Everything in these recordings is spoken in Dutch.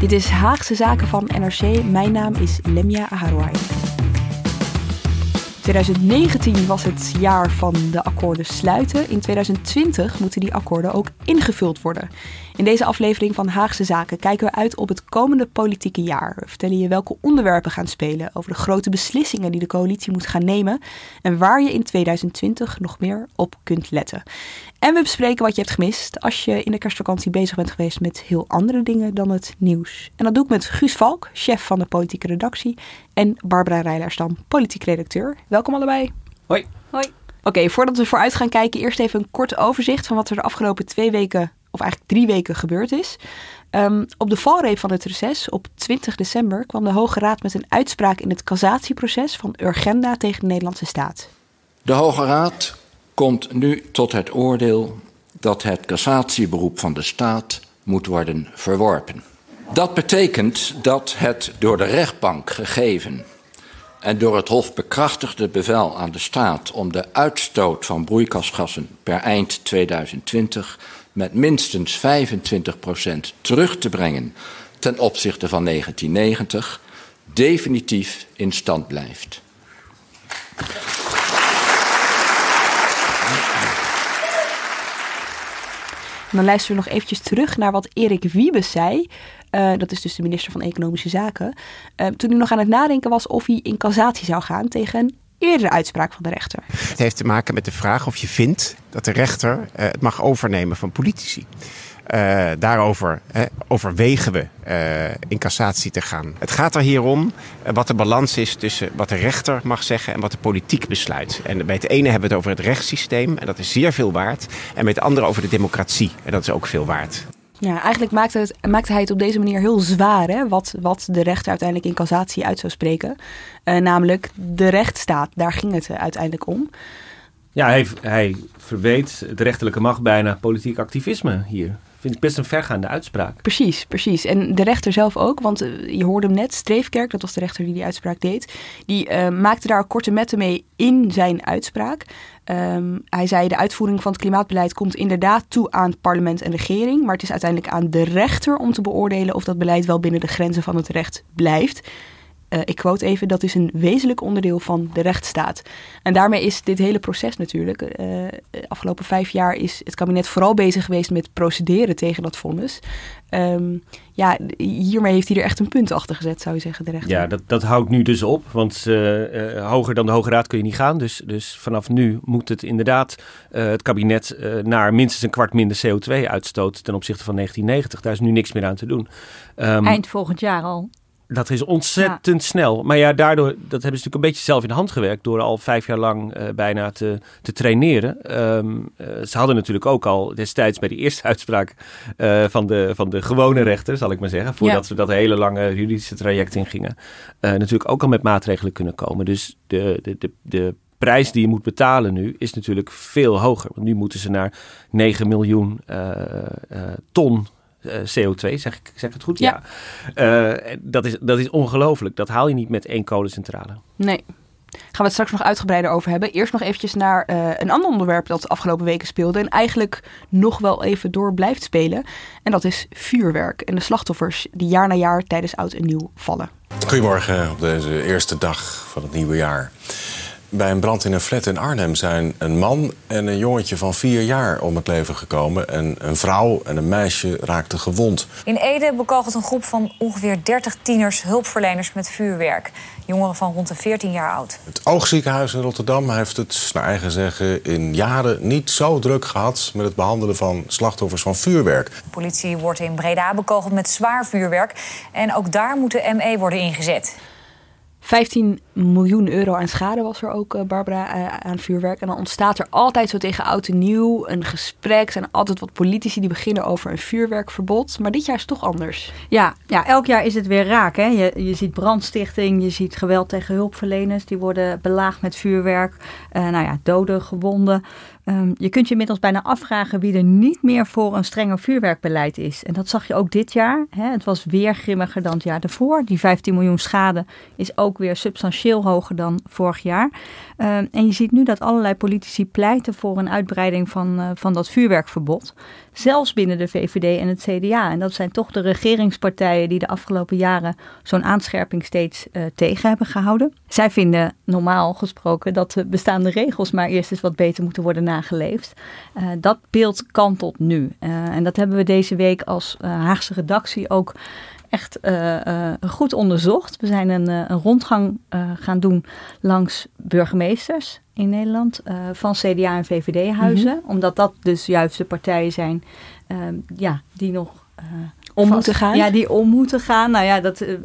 Dit is Haagse Zaken van NRC. Mijn naam is Lemia Aharouai. 2019 was het jaar van de akkoorden sluiten. In 2020 moeten die akkoorden ook ingevuld worden. In deze aflevering van Haagse Zaken kijken we uit op het komende politieke jaar. We vertellen je welke onderwerpen gaan spelen, over de grote beslissingen die de coalitie moet gaan nemen en waar je in 2020 nog meer op kunt letten. En we bespreken wat je hebt gemist als je in de kerstvakantie bezig bent geweest met heel andere dingen dan het nieuws. En dat doe ik met Guus Valk, chef van de politieke redactie, en Barbara Rijlerstam, politiek redacteur. Welkom allebei. Hoi. Hoi. Oké, voordat we vooruit gaan kijken, eerst even een kort overzicht van wat er de afgelopen twee weken, of eigenlijk drie weken, gebeurd is. Um, op de valreep van het reces op 20 december kwam de Hoge Raad met een uitspraak in het cassatieproces van Urgenda tegen de Nederlandse staat. De Hoge Raad komt nu tot het oordeel dat het cassatieberoep van de staat moet worden verworpen. Dat betekent dat het door de rechtbank gegeven en door het Hof bekrachtigde bevel aan de staat om de uitstoot van broeikasgassen per eind 2020 met minstens 25% terug te brengen ten opzichte van 1990 definitief in stand blijft. En dan luisteren we nog eventjes terug naar wat Erik Wiebes zei. Uh, dat is dus de minister van Economische Zaken. Uh, toen hij nog aan het nadenken was of hij in cassatie zou gaan tegen een eerdere uitspraak van de rechter. Het heeft te maken met de vraag of je vindt dat de rechter uh, het mag overnemen van politici. Uh, daarover uh, overwegen we uh, in cassatie te gaan. Het gaat er hier om wat de balans is tussen wat de rechter mag zeggen en wat de politiek besluit. En bij het ene hebben we het over het rechtssysteem en dat is zeer veel waard. En bij het andere over de democratie en dat is ook veel waard. Ja, eigenlijk maakte, het, maakte hij het op deze manier heel zwaar, hè, wat, wat de rechter uiteindelijk in cassatie uit zou spreken. namelijk de rechtsstaat, daar ging het uiteindelijk om. Ja, hij, hij verweet de rechterlijke macht bijna politiek activisme hier vind ik best een vergaande uitspraak. Precies, precies. En de rechter zelf ook, want uh, je hoorde hem net, Streefkerk, dat was de rechter die die uitspraak deed, die uh, maakte daar korte metten mee in zijn uitspraak. Um, hij zei de uitvoering van het klimaatbeleid komt inderdaad toe aan parlement en regering, maar het is uiteindelijk aan de rechter om te beoordelen of dat beleid wel binnen de grenzen van het recht blijft. Uh, ik quote even, dat is een wezenlijk onderdeel van de rechtsstaat. En daarmee is dit hele proces natuurlijk, uh, de afgelopen vijf jaar is het kabinet vooral bezig geweest met procederen tegen dat vonnis. Um, ja, hiermee heeft hij er echt een punt achter gezet, zou je zeggen, de rechter. Ja, dat, dat houdt nu dus op, want uh, hoger dan de Hoge Raad kun je niet gaan. Dus, dus vanaf nu moet het inderdaad het kabinet naar minstens een kwart minder CO2-uitstoot ten opzichte van 1990. Daar is nu niks meer aan te doen. Um, Eind volgend jaar al. Dat is ontzettend ja. snel. Maar ja, daardoor, dat hebben ze natuurlijk een beetje zelf in de hand gewerkt door al vijf jaar lang uh, bijna te, te traineren. Um, uh, ze hadden natuurlijk ook al destijds bij de eerste uitspraak uh, van, de, van de gewone rechter, zal ik maar zeggen, voordat ja. we dat hele lange juridische traject ingingen, natuurlijk ook al met maatregelen kunnen komen. Dus de, de, de, de prijs die je moet betalen nu is natuurlijk veel hoger. Want nu moeten ze naar 9 miljoen ton uh, CO2, zeg ik zeg het goed? Ja. ja. Uh, dat, is, dat is ongelooflijk. Dat haal je niet met één kolencentrale. Nee. Gaan we het straks nog uitgebreider over hebben. Eerst nog eventjes naar uh, een ander onderwerp dat de afgelopen weken speelde. En eigenlijk nog wel even door blijft spelen. En dat is vuurwerk. En de slachtoffers die jaar na jaar tijdens oud en nieuw vallen. Goedemorgen op deze eerste dag van het nieuwe jaar. Bij een brand in een flat in Arnhem zijn een man en een jongetje van vier jaar om het leven gekomen. En een vrouw en een meisje raakten gewond. In Ede bekogelt een groep van ongeveer 30 tieners hulpverleners met vuurwerk. Jongeren van rond de 14 jaar oud. Het Oogziekenhuis in Rotterdam heeft het, naar eigen zeggen, in jaren niet zo druk gehad met het behandelen van slachtoffers van vuurwerk. De politie wordt in Breda bekogeld met zwaar vuurwerk. En ook daar moet de ME worden ingezet. 15 miljoen euro aan schade was er ook, Barbara, aan vuurwerk. En dan ontstaat er altijd zo tegen oud en nieuw een gesprek. Zijn altijd wat politici die beginnen over een vuurwerkverbod. Maar dit jaar is het toch anders. Ja, ja elk jaar is het weer raak. Hè? Je, je ziet brandstichting, je ziet geweld tegen hulpverleners. Die worden belaagd met vuurwerk. Uh, nou ja, doden, gewonden. Um, je kunt je inmiddels bijna afvragen wie er niet meer voor een strenger vuurwerkbeleid is. En dat zag je ook dit jaar. Hè? Het was weer grimmiger dan het jaar daarvoor. Die 15 miljoen schade is ook weer substantieel hoger dan vorig jaar. Um, en je ziet nu dat allerlei politici pleiten voor een uitbreiding van, uh, van dat vuurwerkverbod. Zelfs binnen de VVD en het CDA. En dat zijn toch de regeringspartijen die de afgelopen jaren zo'n aanscherping steeds uh, tegen hebben gehouden. Zij vinden normaal gesproken dat de bestaande regels maar eerst eens wat beter moeten worden nageleefd. Dat beeld kantelt nu. En dat hebben we deze week als Haagse redactie ook echt goed onderzocht. We zijn een, een rondgang gaan doen langs burgemeesters in Nederland van CDA en VVD-huizen. Mm -hmm. Omdat dat dus juist de partijen zijn ja, die nog om moeten gaan? Ja, die om moeten gaan. Nou ja, dat, uh, uh,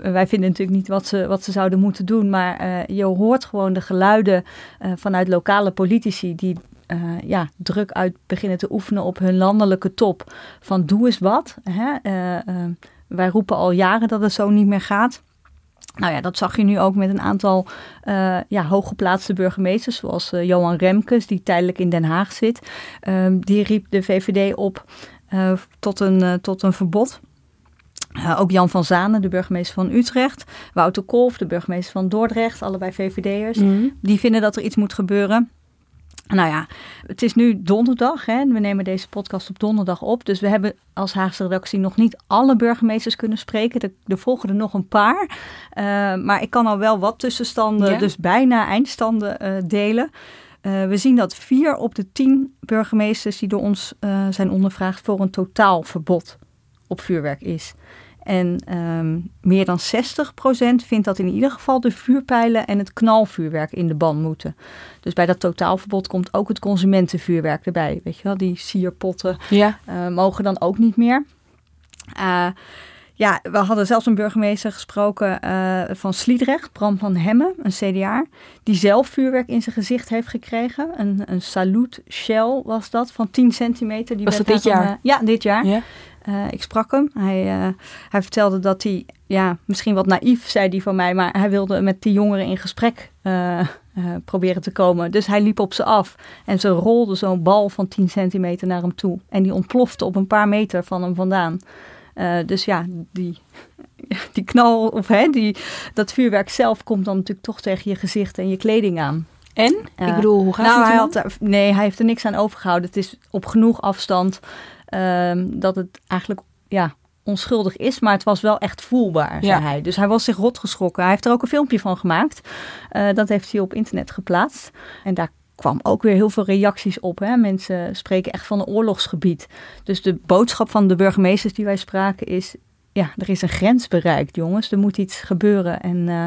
wij vinden natuurlijk niet wat ze, wat ze zouden moeten doen. Maar uh, je hoort gewoon de geluiden vanuit lokale politici die ja, druk uit beginnen te oefenen op hun landelijke top. Van doe eens wat. Hè? Wij roepen al jaren dat het zo niet meer gaat. Nou ja, dat zag je nu ook met een aantal uh, ja, hooggeplaatste burgemeesters, zoals uh, Johan Remkes, die tijdelijk in Den Haag zit. Uh, die riep de VVD op uh, tot, een, tot een verbod. Ook Jan van Zanen, de burgemeester van Utrecht. Wouter Kolf, de burgemeester van Dordrecht. Allebei VVD'ers. Mm. Die vinden dat er iets moet gebeuren. Nou ja, het is nu donderdag. Hè? We nemen deze podcast op donderdag op. Dus we hebben als Haagse redactie nog niet alle burgemeesters kunnen spreken. Er, er volgen er nog een paar. Uh, maar ik kan al wel wat tussenstanden, ja. dus bijna eindstanden uh, delen. Uh, we zien dat vier op de tien burgemeesters die door ons zijn ondervraagd voor een totaalverbod op vuurwerk is. En um, meer dan 60% vindt dat in ieder geval de vuurpijlen en het knalvuurwerk in de ban moeten. Dus bij dat totaalverbod komt ook het consumentenvuurwerk erbij. Weet je wel, die sierpotten ja. uh, mogen dan ook niet meer. Ja, we hadden zelfs een burgemeester gesproken uh, van Sliedrecht, Bram van Hemmen, een CDA, die zelf vuurwerk in zijn gezicht heeft gekregen. Een, een salut shell was dat, van 10 centimeter. Die was dat dit jaar? Een, ja, dit jaar. Ja. Uh, ik sprak hem. Hij, hij vertelde dat hij, ja, misschien wat naïef zei die van mij, maar hij wilde met die jongeren in gesprek proberen te komen. Dus hij liep op ze af en ze rolde zo'n bal van 10 centimeter naar hem toe. En die ontplofte op een paar meter van hem vandaan. Dus ja, die, die knal of hè, die, dat vuurwerk zelf komt dan natuurlijk toch tegen je gezicht en je kleding aan. En? Ik bedoel, hoe gaat nou, het hij had Nee, hij heeft er niks aan overgehouden. Het is op genoeg afstand uh, dat het eigenlijk ja, onschuldig is, maar het was wel echt voelbaar, zei ja. hij. Dus hij was zich rot geschrokken. Hij heeft er ook een filmpje van gemaakt. Uh, dat heeft hij op internet geplaatst. En daar kwam ook weer heel veel reacties op. Hè? Mensen spreken echt van een oorlogsgebied. Dus de boodschap van de burgemeesters die wij spraken is... ja, er is een grens bereikt, jongens. Er moet iets gebeuren en uh,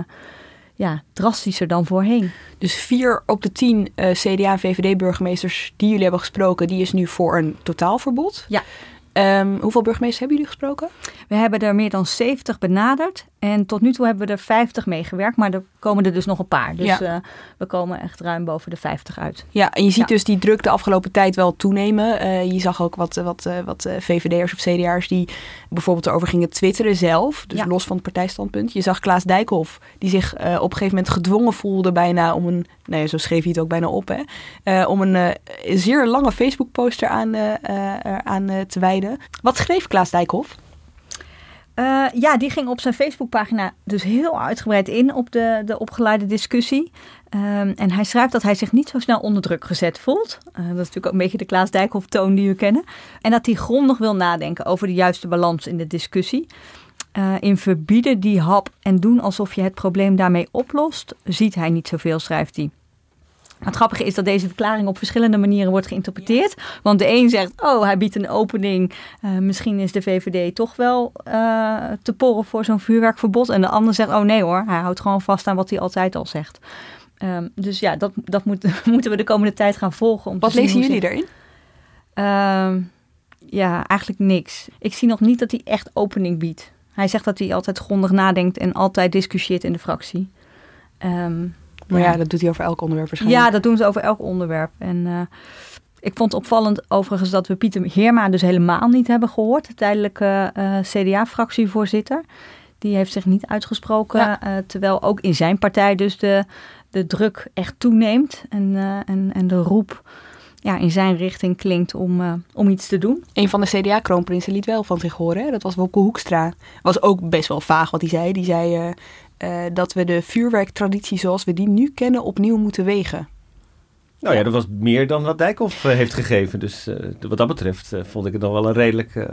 ja, drastischer dan voorheen. Dus vier op de tien uh, CDA- en VVD-burgemeesters die jullie hebben gesproken... die is nu voor een totaalverbod. Ja. Um, hoeveel burgemeesters hebben jullie gesproken? We hebben er meer dan 70 benaderd. En tot nu toe hebben we er 50 meegewerkt. Maar er komen er dus nog een paar. Dus ja. uh, we komen echt ruim boven de 50 uit. Ja, en je ziet ja. dus die druk de afgelopen tijd wel toenemen. Uh, je zag ook wat, wat, uh, wat VVD'ers of CDA'ers die bijvoorbeeld erover gingen twitteren zelf. Dus ja. los van het partijstandpunt. Je zag Klaas Dijkhoff die zich op een gegeven moment gedwongen voelde bijna om een... Nou ja, zo schreef hij het ook bijna op. Hè, om een zeer lange Facebook poster aan, aan te wijden. Wat schreef Klaas Dijkhoff? Uh, ja, die ging op zijn Facebookpagina dus heel uitgebreid in op de, de opgeleide discussie. Um, en hij schrijft dat hij zich niet zo snel onder druk gezet voelt. Uh, dat is natuurlijk ook een beetje de Klaas Dijkhoff toon die we kennen. En dat hij grondig wil nadenken over de juiste balans in de discussie. Uh, in verbieden die hap en doen alsof je het probleem daarmee oplost, ziet hij niet zoveel, schrijft hij. Het grappige is dat deze verklaring op verschillende manieren wordt geïnterpreteerd. Want de een zegt, oh, hij biedt een opening. Uh, misschien is de VVD toch wel uh, te porren voor zo'n vuurwerkverbod. En de ander zegt, oh nee hoor, hij houdt gewoon vast aan wat hij altijd al zegt. Um, dus ja, dat, dat moet, moeten we de komende tijd gaan volgen. Om wat lezen jullie erin? Uh, ja, eigenlijk niks. Ik zie nog niet dat hij echt opening biedt. Hij zegt dat hij altijd grondig nadenkt en altijd discussieert in de fractie. Ehm, maar ja, dat doet hij over elk onderwerp waarschijnlijk. Ja, dat doen ze over elk onderwerp. En uh, ik vond het opvallend overigens dat we Pieter Heerma dus helemaal niet hebben gehoord. De tijdelijke uh, CDA-fractievoorzitter. Die heeft zich niet uitgesproken. Ja. Uh, terwijl ook in zijn partij dus de, de druk echt toeneemt. En, en, en de roep ja, in zijn richting klinkt om, uh, om iets te doen. Een van de CDA-kroonprinsen liet wel van zich horen. Hè? Dat was Wopke Hoekstra. Was ook best wel vaag wat hij zei. Die zei uh, uh, dat we de vuurwerktraditie zoals we die nu kennen opnieuw moeten wegen. Nou ja, dat was meer dan wat Dijkhoff heeft gegeven. Dus wat dat betreft vond ik het nog wel een redelijk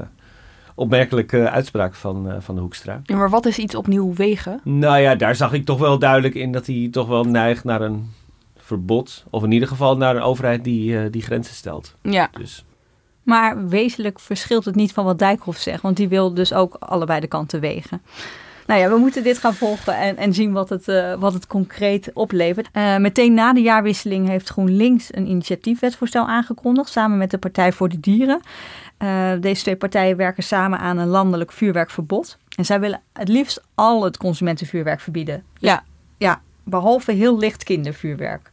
opmerkelijke uitspraak van, van de Hoekstra. Ja, maar wat is iets opnieuw wegen? Nou ja, daar zag ik toch wel duidelijk in dat hij toch wel neigt naar een verbod. Of in ieder geval naar een overheid die, uh, die grenzen stelt. Ja. Dus. Maar wezenlijk verschilt het niet van wat Dijkhoff zegt. Want die wil dus ook allebei de kanten wegen. Nou ja, we moeten dit gaan volgen en, en zien wat het, uh, wat het concreet oplevert. Uh, meteen na de jaarwisseling heeft GroenLinks een initiatiefwetsvoorstel aangekondigd. Samen met de Partij voor de Dieren. Uh, deze twee partijen werken samen aan een landelijk vuurwerkverbod. En zij willen het liefst al het consumentenvuurwerk verbieden. Dus, ja. Ja, behalve heel licht kindervuurwerk.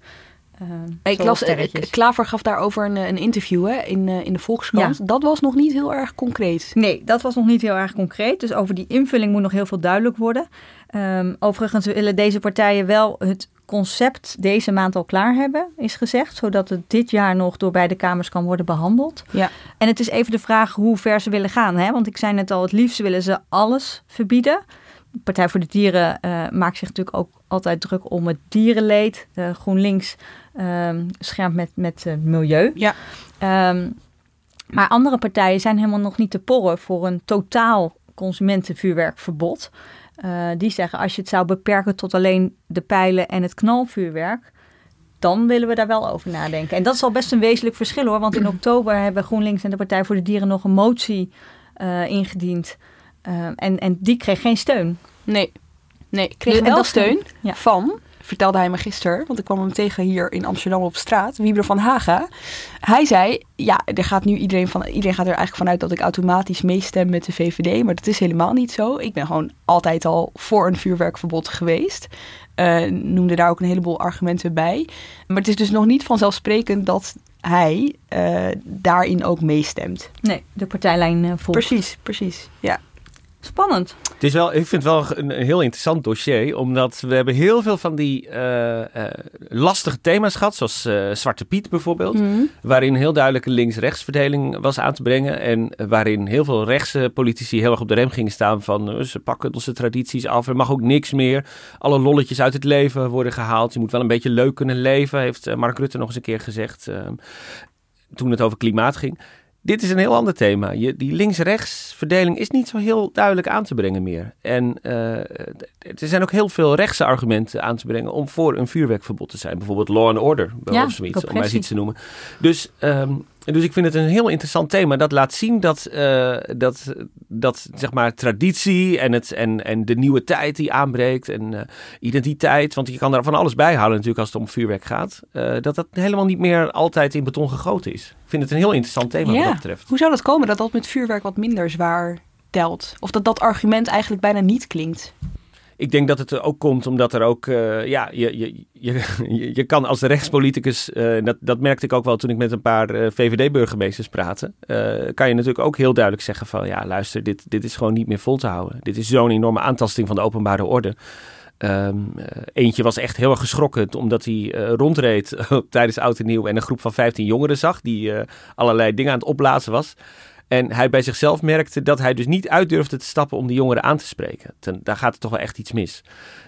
Uh, ik las, Klaver gaf daarover een, een interview hè, in, uh, in de Volkskrant. Ja. Dat was nog niet heel erg concreet. Nee, dat was nog niet heel erg concreet. Dus over die invulling moet nog heel veel duidelijk worden. Um, overigens willen deze partijen wel het concept deze maand al klaar hebben, is gezegd. Zodat het dit jaar nog door beide kamers kan worden behandeld. Ja. En het is even de vraag hoe ver ze willen gaan. Hè? Want ik zei net al, het liefst willen ze alles verbieden. Partij voor de Dieren uh, maakt zich natuurlijk ook altijd druk om het dierenleed. Uh, GroenLinks uh, schermt met, met uh, milieu. Ja. Um, maar andere partijen zijn helemaal nog niet te porren voor een totaal consumentenvuurwerkverbod. Uh, die zeggen als je het zou beperken tot alleen de pijlen en het knalvuurwerk, dan willen we daar wel over nadenken. En dat is al best een wezenlijk verschil hoor. Want in oktober hebben GroenLinks en de Partij voor de Dieren nog een motie uh, ingediend. Uh, en, en die kreeg geen steun. Nee, nee kreeg wel steun ja. van, vertelde hij me gisteren, want ik kwam hem tegen hier in Amsterdam op straat, Wieber van Haga. Hij zei, ja, er gaat nu iedereen, van, iedereen gaat er eigenlijk vanuit dat ik automatisch meestem met de VVD, maar dat is helemaal niet zo. Ik ben gewoon altijd al voor een vuurwerkverbod geweest. Uh, noemde daar ook een heleboel argumenten bij. Maar het is dus nog niet vanzelfsprekend dat hij uh, daarin ook meestemt. Nee, de partijlijn uh, volgt. Precies, precies, ja. Spannend. Het is wel, ik vind het wel een, een heel interessant dossier, omdat we hebben heel veel van die uh, uh, lastige thema's gehad, zoals uh, Zwarte Piet bijvoorbeeld, mm. waarin heel duidelijk een links-rechtsverdeling was aan te brengen en waarin heel veel rechtse politici heel erg op de rem gingen staan van ze pakken onze tradities af, er mag ook niks meer, alle lolletjes uit het leven worden gehaald, je moet wel een beetje leuk kunnen leven, heeft Mark Rutte nog eens een keer gezegd toen het over klimaat ging. Dit is een heel ander thema. Je, die links-rechts verdeling is niet zo heel duidelijk aan te brengen meer. En uh, er zijn ook heel veel rechtse argumenten aan te brengen om voor een vuurwerkverbod te zijn. Bijvoorbeeld law and order, ja, of zoiets, om maar eens iets te noemen. Dus, um, dus ik vind het een heel interessant thema. Dat laat zien dat, uh, dat, dat zeg maar, traditie en, het, en, en de nieuwe tijd die aanbreekt en uh, identiteit. Want je kan daar van alles bij halen natuurlijk als het om vuurwerk gaat. Uh, dat dat helemaal niet meer altijd in beton gegoten is. Ik vind het een heel interessant thema ja. wat dat betreft. Hoe zou dat komen dat dat met vuurwerk wat minder zwaar telt? Of dat dat argument eigenlijk bijna niet klinkt? Ik denk dat het ook komt omdat er ook, uh, ja, je, je, je, je kan als rechtspoliticus, uh, dat, dat merkte ik ook wel toen ik met een paar uh, VVD-burgemeesters praatte, kan je natuurlijk ook heel duidelijk zeggen van, ja, luister, dit, dit is gewoon niet meer vol te houden. Dit is zo'n enorme aantasting van de openbare orde. Uh, eentje was echt heel erg geschrokken omdat hij rondreed tijdens Oud en Nieuw en een groep van 15 jongeren zag die allerlei dingen aan het opblazen was. En hij bij zichzelf merkte dat hij dus niet uit durfde te stappen om die jongeren aan te spreken. Ten, daar gaat er toch wel echt iets mis.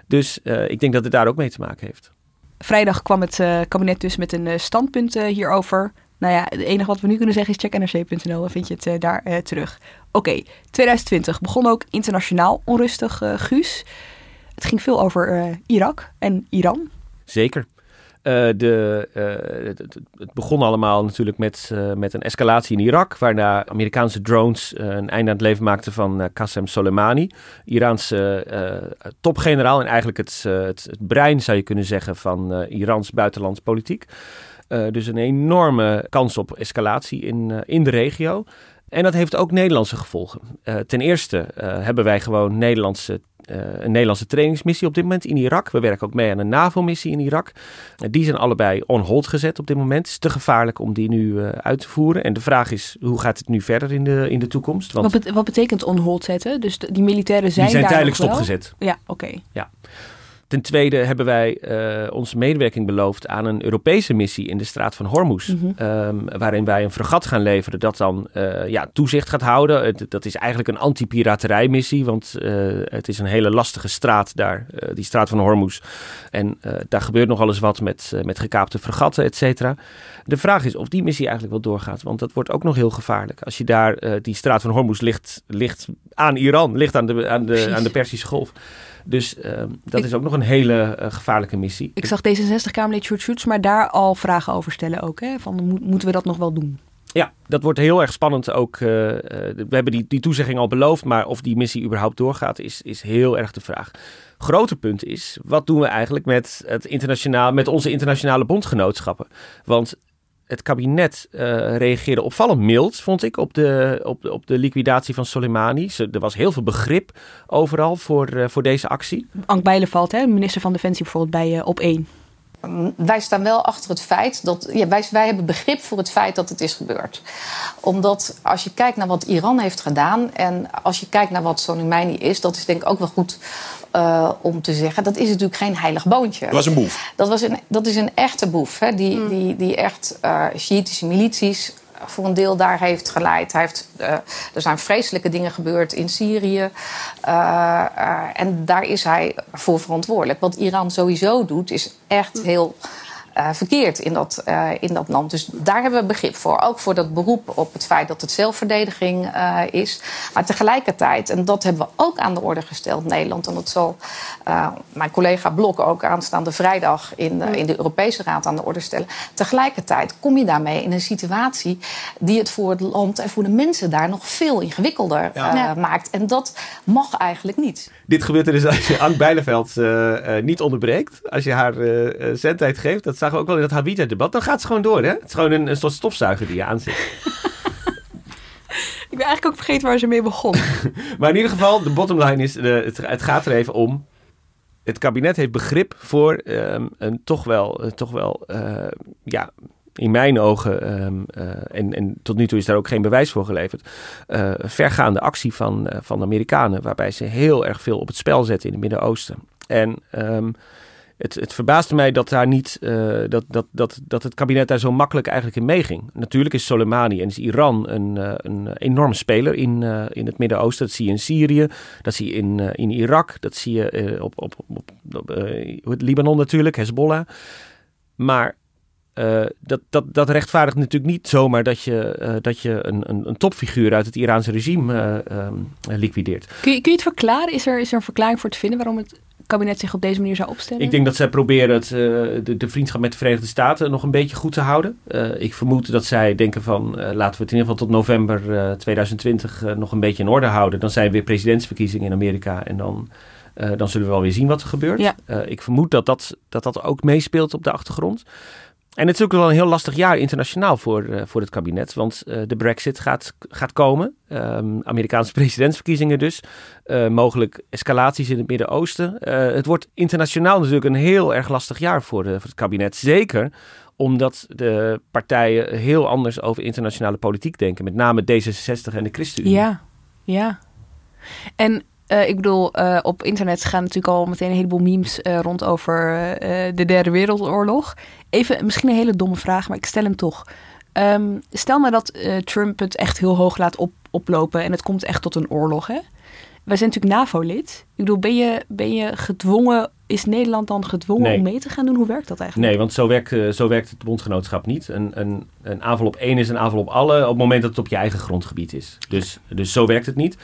Dus ik denk dat het daar ook mee te maken heeft. Vrijdag kwam het kabinet dus met een standpunt hierover. Nou ja, het enige wat we nu kunnen zeggen is check nrc.nl. Dan vind je het daar terug. Oké, okay, 2020 begon ook internationaal onrustig, Guus. Het ging veel over Irak en Iran. Zeker. Uh, de, uh, het, begon allemaal natuurlijk met, uh, met een escalatie in Irak, waarna Amerikaanse drones een einde aan het leven maakten van Qasem Soleimani, Iraanse topgeneraal en eigenlijk het, het, het, brein, zou je kunnen zeggen, van Irans buitenlandse politiek. dus een enorme kans op escalatie in, in de regio. En dat heeft ook Nederlandse gevolgen. ten eerste hebben wij gewoon Nederlandse uh, een Nederlandse trainingsmissie op dit moment in Irak. We werken ook mee aan een NAVO-missie in Irak. Die zijn allebei on hold gezet op dit moment. Het is te gevaarlijk om die nu uit te voeren. En de vraag is, hoe gaat het nu verder in de, in de toekomst? Want wat, wat betekent on hold zetten? Dus die militairen zijn, die zijn daar tijdelijk stopgezet. Ja, oké. Ja. Ten tweede hebben wij uh, onze medewerking beloofd aan een Europese missie in de straat van Hormuz. Mm -hmm. um, waarin wij een fregat gaan leveren dat dan uh, ja, toezicht gaat houden. Het, dat is eigenlijk een anti-piraterijmissie, want uh, het is een hele lastige straat daar, die straat van Hormuz. En daar gebeurt nog alles wat met, met gekaapte fregatten, et cetera. De vraag is of die missie eigenlijk wel doorgaat, want dat wordt ook nog heel gevaarlijk. Als je daar, die straat van Hormuz ligt, ligt aan Iran, ligt aan de, aan de, aan de Persische Golf. Dus uh, dat Ik- is ook nog een hele uh, gevaarlijke missie. Ik zag D66-Kamerlid Sjoerd Sjoerds, maar daar al vragen over stellen ook. Hè? Van, mo- moeten we dat nog wel doen? Ja, dat wordt heel erg spannend ook. eh, eh, we hebben die, die toezegging al beloofd, maar of die missie überhaupt doorgaat, is, is heel erg de vraag. Grote punt is, wat doen we eigenlijk met, het internationaal, met onze internationale bondgenootschappen? Want het kabinet eh, reageerde opvallend mild, vond ik, op de, op de, op de liquidatie van Soleimani. Ze- Er was heel veel begrip overal voor, eh, voor deze actie. Ank Bijleveld, hè, minister van Defensie bijvoorbeeld bij eh, Op 1. Wij staan wel achter het feit dat. Ja, wij, wij hebben begrip voor het feit dat het is gebeurd. Omdat als je kijkt naar wat Iran heeft gedaan. en als je kijkt naar wat Soleimani is. dat is denk ik ook wel goed eh, om te zeggen. dat is natuurlijk geen heilig boontje. Dat was een boef. Dat, was een, dat is een echte boef. Hè, die, die, die echt uh, Shiïtische milities voor een deel daar heeft geleid. Hij heeft, uh, er zijn vreselijke dingen gebeurd in Syrië. Uh, en daar is hij voor verantwoordelijk. Wat Iran sowieso doet, is echt heel uh, verkeerd in dat, uh, in dat land. Dus daar hebben we begrip voor. Ook voor dat beroep op het feit dat het zelfverdediging uh, is. Maar tegelijkertijd, en dat hebben we ook aan de orde gesteld, Nederland. En dat zal mijn collega Blok ook aanstaande vrijdag in, in de Europese Raad aan de orde stellen. Tegelijkertijd kom je daarmee in een situatie die het voor het land en voor de mensen daar nog veel ingewikkelder ja. maakt. En dat mag eigenlijk niet. Dit gebeurt er dus als je Ank Bijleveld niet onderbreekt. Als je haar zendtijd geeft. Dat zagen we ook wel in dat Havita-debat. Dan gaat ze gewoon door, hè? Het is gewoon een, een soort stofzuiger die je aanzet. Ik ben eigenlijk ook vergeten waar ze mee begon. maar in ieder geval, de bottom line is, de, het, het, gaat er even om. Het kabinet heeft begrip voor um, een toch wel, toch wel uh, ja, in mijn ogen, um, uh, en, en tot nu toe is daar ook geen bewijs voor geleverd, uh, vergaande actie van, uh, van de Amerikanen, waarbij ze heel erg veel op het spel zetten in het Midden-Oosten. En um, het, het verbaasde mij dat, daar niet, dat, dat, dat, dat het kabinet daar zo makkelijk eigenlijk in meeging. Natuurlijk is Soleimani en is Iran een, een enorme speler in, in het Midden-Oosten. Dat zie je in Syrië, dat zie je in, in Irak, dat zie je op, op, op, op Libanon natuurlijk, Hezbollah. Maar uh, dat, dat, dat rechtvaardigt natuurlijk niet zomaar dat je, uh, dat je een, een, een, topfiguur uit het Iraanse regime uh, um, liquideert. Kun je, kun je het verklaren? Is er, is er een verklaring voor te vinden waarom het kabinet zich op deze manier zou opstellen? Ik denk dat zij proberen het, de, de, vriendschap met de Verenigde Staten nog een beetje goed te houden. ik vermoed dat zij denken van laten we het in ieder geval tot november 2020 nog een beetje in orde houden. Dan zijn er weer presidentsverkiezingen in Amerika en dan... Dan zullen we wel weer zien wat er gebeurt. Ja. Ik vermoed dat dat, dat dat ook meespeelt op de achtergrond. En het is ook wel een heel lastig jaar internationaal voor, uh, voor het kabinet. Want de brexit gaat, gaat komen. Um, Amerikaanse presidentsverkiezingen dus. mogelijk escalaties in het Midden-Oosten. het wordt internationaal natuurlijk een heel erg lastig jaar voor, voor het kabinet. Zeker omdat de partijen heel anders over internationale politiek denken. Met name D66 en de ChristenUnie. Ja, ja. En uh, ik bedoel, uh, op internet gaan natuurlijk al meteen een heleboel memes uh, rond over de Derde Wereldoorlog. Even, misschien een hele domme vraag, maar ik stel hem toch. Um, stel maar dat Trump het echt heel hoog laat op, oplopen en het komt echt tot een oorlog. Hè? Wij zijn natuurlijk NAVO-lid. Ik bedoel, ben je, ben je gedwongen, is Nederland dan gedwongen nee. om mee te gaan doen? Hoe werkt dat eigenlijk? Nee, want zo werkt, zo werkt het bondgenootschap niet. Een, een, een aanval op één is een aanval op alle op het moment dat het op je eigen grondgebied is. Dus, dus zo werkt het niet.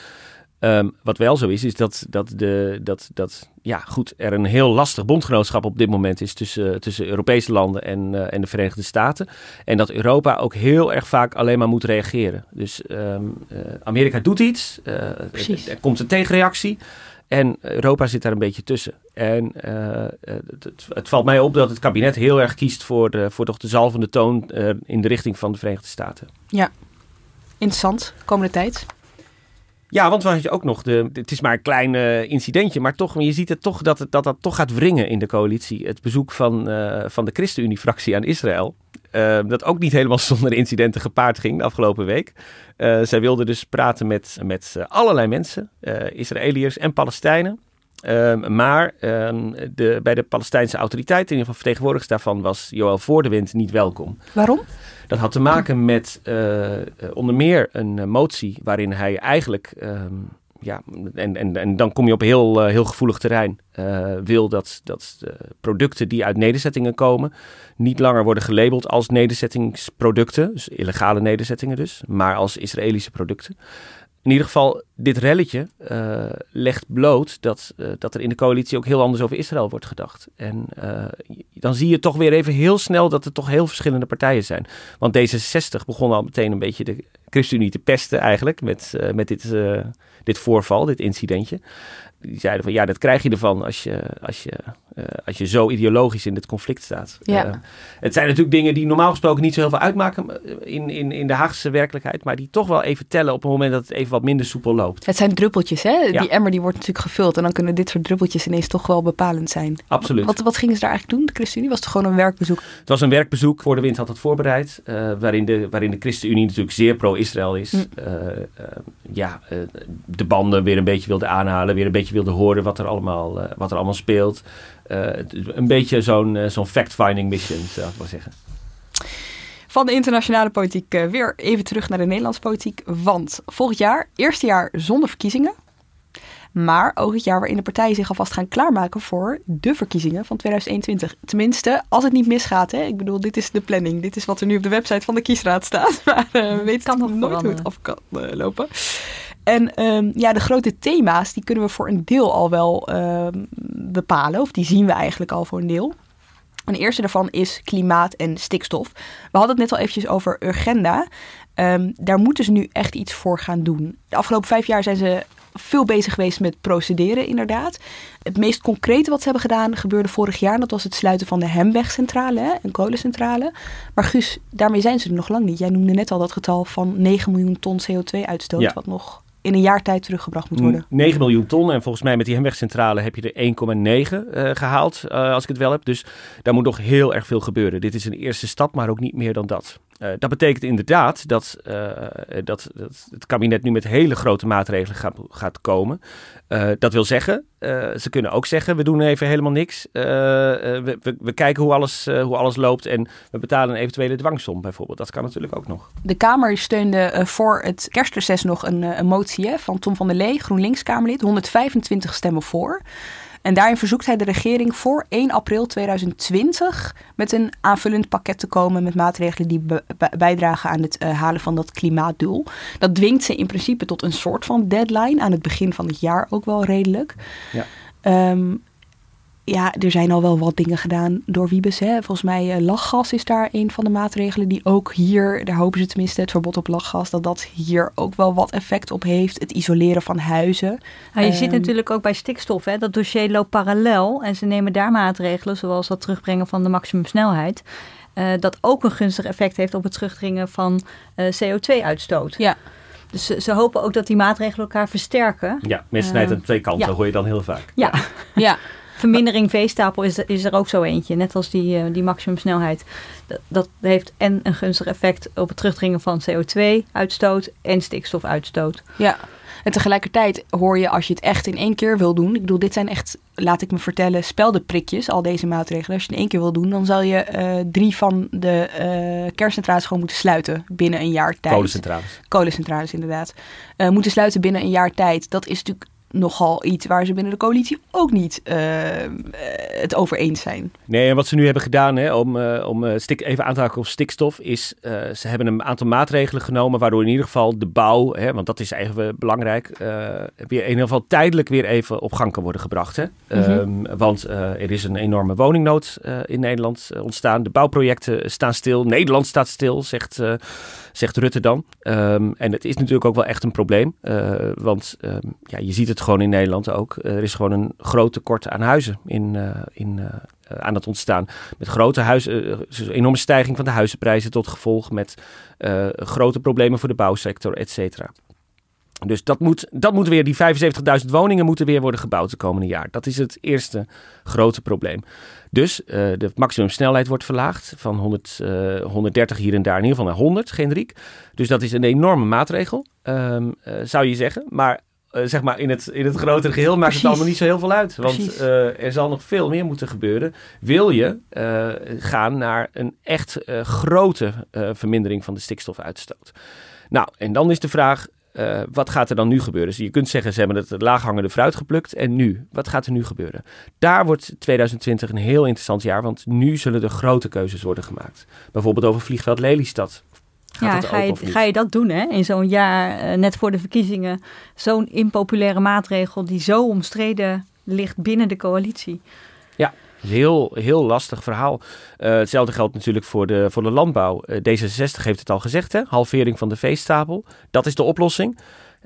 Um, wat wel zo is, is dat, dat, de, dat, dat ja, goed, er een heel lastig bondgenootschap op dit moment is tussen, tussen Europese landen en, uh, en de Verenigde Staten. En dat Europa ook heel erg vaak alleen maar moet reageren. Dus um, uh, Amerika doet iets, uh, er, er komt een tegenreactie. En Europa zit daar een beetje tussen. En het, valt mij op dat het kabinet heel erg kiest voor, de, voor toch de zalvende toon in de richting van de Verenigde Staten. Ja, Interessant, komende tijd. Ja, want we hadden ook nog de. Het is maar een klein uh, incidentje, maar toch, je ziet het toch dat, het, dat dat toch gaat wringen in de coalitie. Het bezoek van, uh, van de ChristenUnie-fractie aan Israël. Uh, dat ook niet helemaal zonder incidenten gepaard ging de afgelopen week. zij wilden dus praten met, met allerlei mensen, Israëliërs en Palestijnen. Um, maar um, de, bij de Palestijnse autoriteit, in ieder geval vertegenwoordigers daarvan, was Joël Voordewind niet welkom. Waarom? Dat had te maken met uh, onder meer een motie waarin hij eigenlijk, um, ja, en, en, en dan kom je op heel, uh, heel gevoelig terrein, wil dat, dat producten die uit nederzettingen komen niet langer worden gelabeld als nederzettingsproducten, dus illegale nederzettingen dus, maar als Israëlische producten in ieder geval, dit relletje uh, legt bloot dat, uh, dat er in de coalitie ook heel anders over Israël wordt gedacht. En uh, dan zie je toch weer even heel snel dat er toch heel verschillende partijen zijn. Want D66 begon al meteen een beetje de ChristenUnie te pesten eigenlijk met, met dit, dit voorval, dit incidentje die zeiden van ja, dat krijg je ervan als je, als je, uh, als je zo ideologisch in dit conflict staat. Ja. Uh, het zijn natuurlijk dingen die normaal gesproken niet zo heel veel uitmaken eh, in, in, in de Haagse werkelijkheid, maar die toch wel even tellen op het moment dat het even wat minder soepel loopt. Het zijn druppeltjes, hè? Ja. Die emmer die wordt natuurlijk gevuld en dan kunnen dit soort druppeltjes ineens toch wel bepalend zijn. Absoluut. Wat, wat gingen ze daar eigenlijk doen, de ChristenUnie? Was het gewoon een werkbezoek? Het was een werkbezoek, voor de wind had het voorbereid, uh, waarin, de, waarin de ChristenUnie natuurlijk zeer pro-Israël is. Mm. ja, de banden weer een beetje wilde aanhalen, weer een beetje wilde horen wat er allemaal, uh, wat er allemaal speelt. Uh, een beetje zo'n uh, zo'n fact-finding mission, zou ik wel zeggen. Van de internationale politiek weer even terug naar de Nederlandse politiek. Want volgend jaar, eerste jaar zonder verkiezingen. Maar ook het jaar waarin de partijen zich alvast gaan klaarmaken voor de verkiezingen van 2021. Tenminste, als het niet misgaat. Hè? Ik bedoel, dit is de planning. Dit is wat er nu op de website van de kiesraad staat. Maar uh, we weten nog nooit hoe het af kan uh, lopen. En um, ja, de grote thema's, die kunnen we voor een deel al wel um, bepalen. Of die zien we eigenlijk al voor een deel. En de eerste daarvan is klimaat en stikstof. We hadden het net al eventjes over Urgenda. Um, daar moeten ze nu echt iets voor gaan doen. De afgelopen vijf jaar zijn ze veel bezig geweest met procederen, inderdaad. Het meest concrete wat ze hebben gedaan gebeurde vorig jaar. Dat was het sluiten van de Hemwegcentrale, hè, een kolencentrale. Maar Guus, daarmee zijn ze er nog lang niet. Jij noemde net al dat getal van 9 miljoen ton CO2-uitstoot, ja. wat nog in een jaar tijd teruggebracht moet worden. 9 miljoen ton. En volgens mij met die Hemwegcentrale heb je er 1,9 uh, gehaald, uh, als ik het wel heb. Dus daar moet nog heel erg veel gebeuren. Dit is een eerste stap, maar ook niet meer dan dat. Uh, dat betekent inderdaad dat, dat, dat, het kabinet nu met hele grote maatregelen gaat, gaat komen. Uh, dat wil zeggen, ze kunnen ook zeggen, we doen even helemaal niks. We, we, we, kijken hoe alles, hoe alles loopt en we betalen een eventuele dwangsom bijvoorbeeld. Dat kan natuurlijk ook nog. De Kamer steunde voor het kerstreces nog een, motie van Tom van der Lee, GroenLinks-Kamerlid. 125 stemmen voor. En daarin verzoekt hij de regering voor 1 april 2020 met een aanvullend pakket te komen met maatregelen die bijdragen aan het uh, halen van dat klimaatdoel. Dat dwingt ze in principe tot een soort van deadline aan het begin van het jaar ook wel redelijk. Ja. Um, ja, er zijn al wel wat dingen gedaan door Wiebes. Hè. Volgens mij uh, lachgas is daar een van de maatregelen die ook hier, daar hopen ze tenminste, het verbod op lachgas, dat dat hier ook wel wat effect op heeft. Het isoleren van huizen. Ja, je um, ziet natuurlijk ook bij stikstof, hè, dat dossier loopt parallel en ze nemen daar maatregelen, zoals dat terugbrengen van de maximumsnelheid. Uh, dat ook een gunstig effect heeft op het terugdringen van uh, CO2-uitstoot. Ja. Dus ze, ze, hopen ook dat die maatregelen elkaar versterken. Ja, mes snijdt aan twee kanten, ja. hoor je dan heel vaak. Ja, ja. Vermindering veestapel is, is er ook zo eentje. Net als die, uh, die maximumsnelheid. Dat, dat heeft en een gunstig effect op het terugdringen van CO2-uitstoot en stikstofuitstoot. Ja. En tegelijkertijd hoor je als je het echt in één keer wil doen. Ik bedoel, dit zijn echt, laat ik me vertellen, speldenprikjes, al deze maatregelen. Als je het in één keer wil doen, dan zal je uh, drie van de uh, kerncentrales gewoon moeten sluiten binnen een jaar tijd. Kolencentrales. Kolencentrales, inderdaad. Uh, moeten sluiten binnen een jaar tijd. Dat is natuurlijk nogal iets waar ze binnen de coalitie ook niet uh, het over eens zijn. Nee, en wat ze nu hebben gedaan, hè, om, uh, om stik, even aan te haken op stikstof, is uh, ze hebben een aantal maatregelen genomen waardoor in ieder geval de bouw, hè, want dat is eigenlijk belangrijk, weer in ieder geval tijdelijk weer even op gang kan worden gebracht. Hè. -hmm. um, want er is een enorme woningnood in Nederland ontstaan. De bouwprojecten staan stil. Nederland staat stil, zegt zegt Rutte dan. Um, en het is natuurlijk ook wel echt een probleem. Uh, want um, ja, je ziet het gewoon in Nederland ook. Er is gewoon een groot tekort aan huizen in, uh, in, uh, aan het ontstaan. Met grote huizen, enorme stijging van de huizenprijzen tot gevolg. Met grote problemen voor de bouwsector, et cetera. Dus dat moet, dat moet weer, die 75.000 woningen moeten weer worden gebouwd de komende jaar. Dat is het eerste grote probleem. Dus uh, de maximumsnelheid wordt verlaagd van 100, uh, 130 hier en daar in ieder geval naar 100 generiek. Dus dat is een enorme maatregel, um, uh, zou je zeggen. Maar zeg maar in het, in het grotere geheel maakt het allemaal niet zo heel veel uit. Want er zal nog veel meer moeten gebeuren. Wil je gaan naar een echt grote vermindering van de stikstofuitstoot? Nou, en dan is de vraag: uh, wat gaat er dan nu gebeuren? Dus je kunt zeggen, ze hebben het laaghangende fruit geplukt. En nu? Wat gaat er nu gebeuren? Daar wordt 2020 een heel interessant jaar, want nu zullen er grote keuzes worden gemaakt. Bijvoorbeeld over vliegveld Lelystad. Gaat ja, ga je, ga je dat doen hè? in zo'n jaar uh, net voor de verkiezingen? Zo'n impopulaire maatregel die zo omstreden ligt binnen de coalitie. Ja, heel, heel lastig verhaal. Uh, hetzelfde geldt natuurlijk voor de, voor de landbouw. Uh, D66 heeft het al gezegd, hè? halvering van de veestapel. Dat is de oplossing.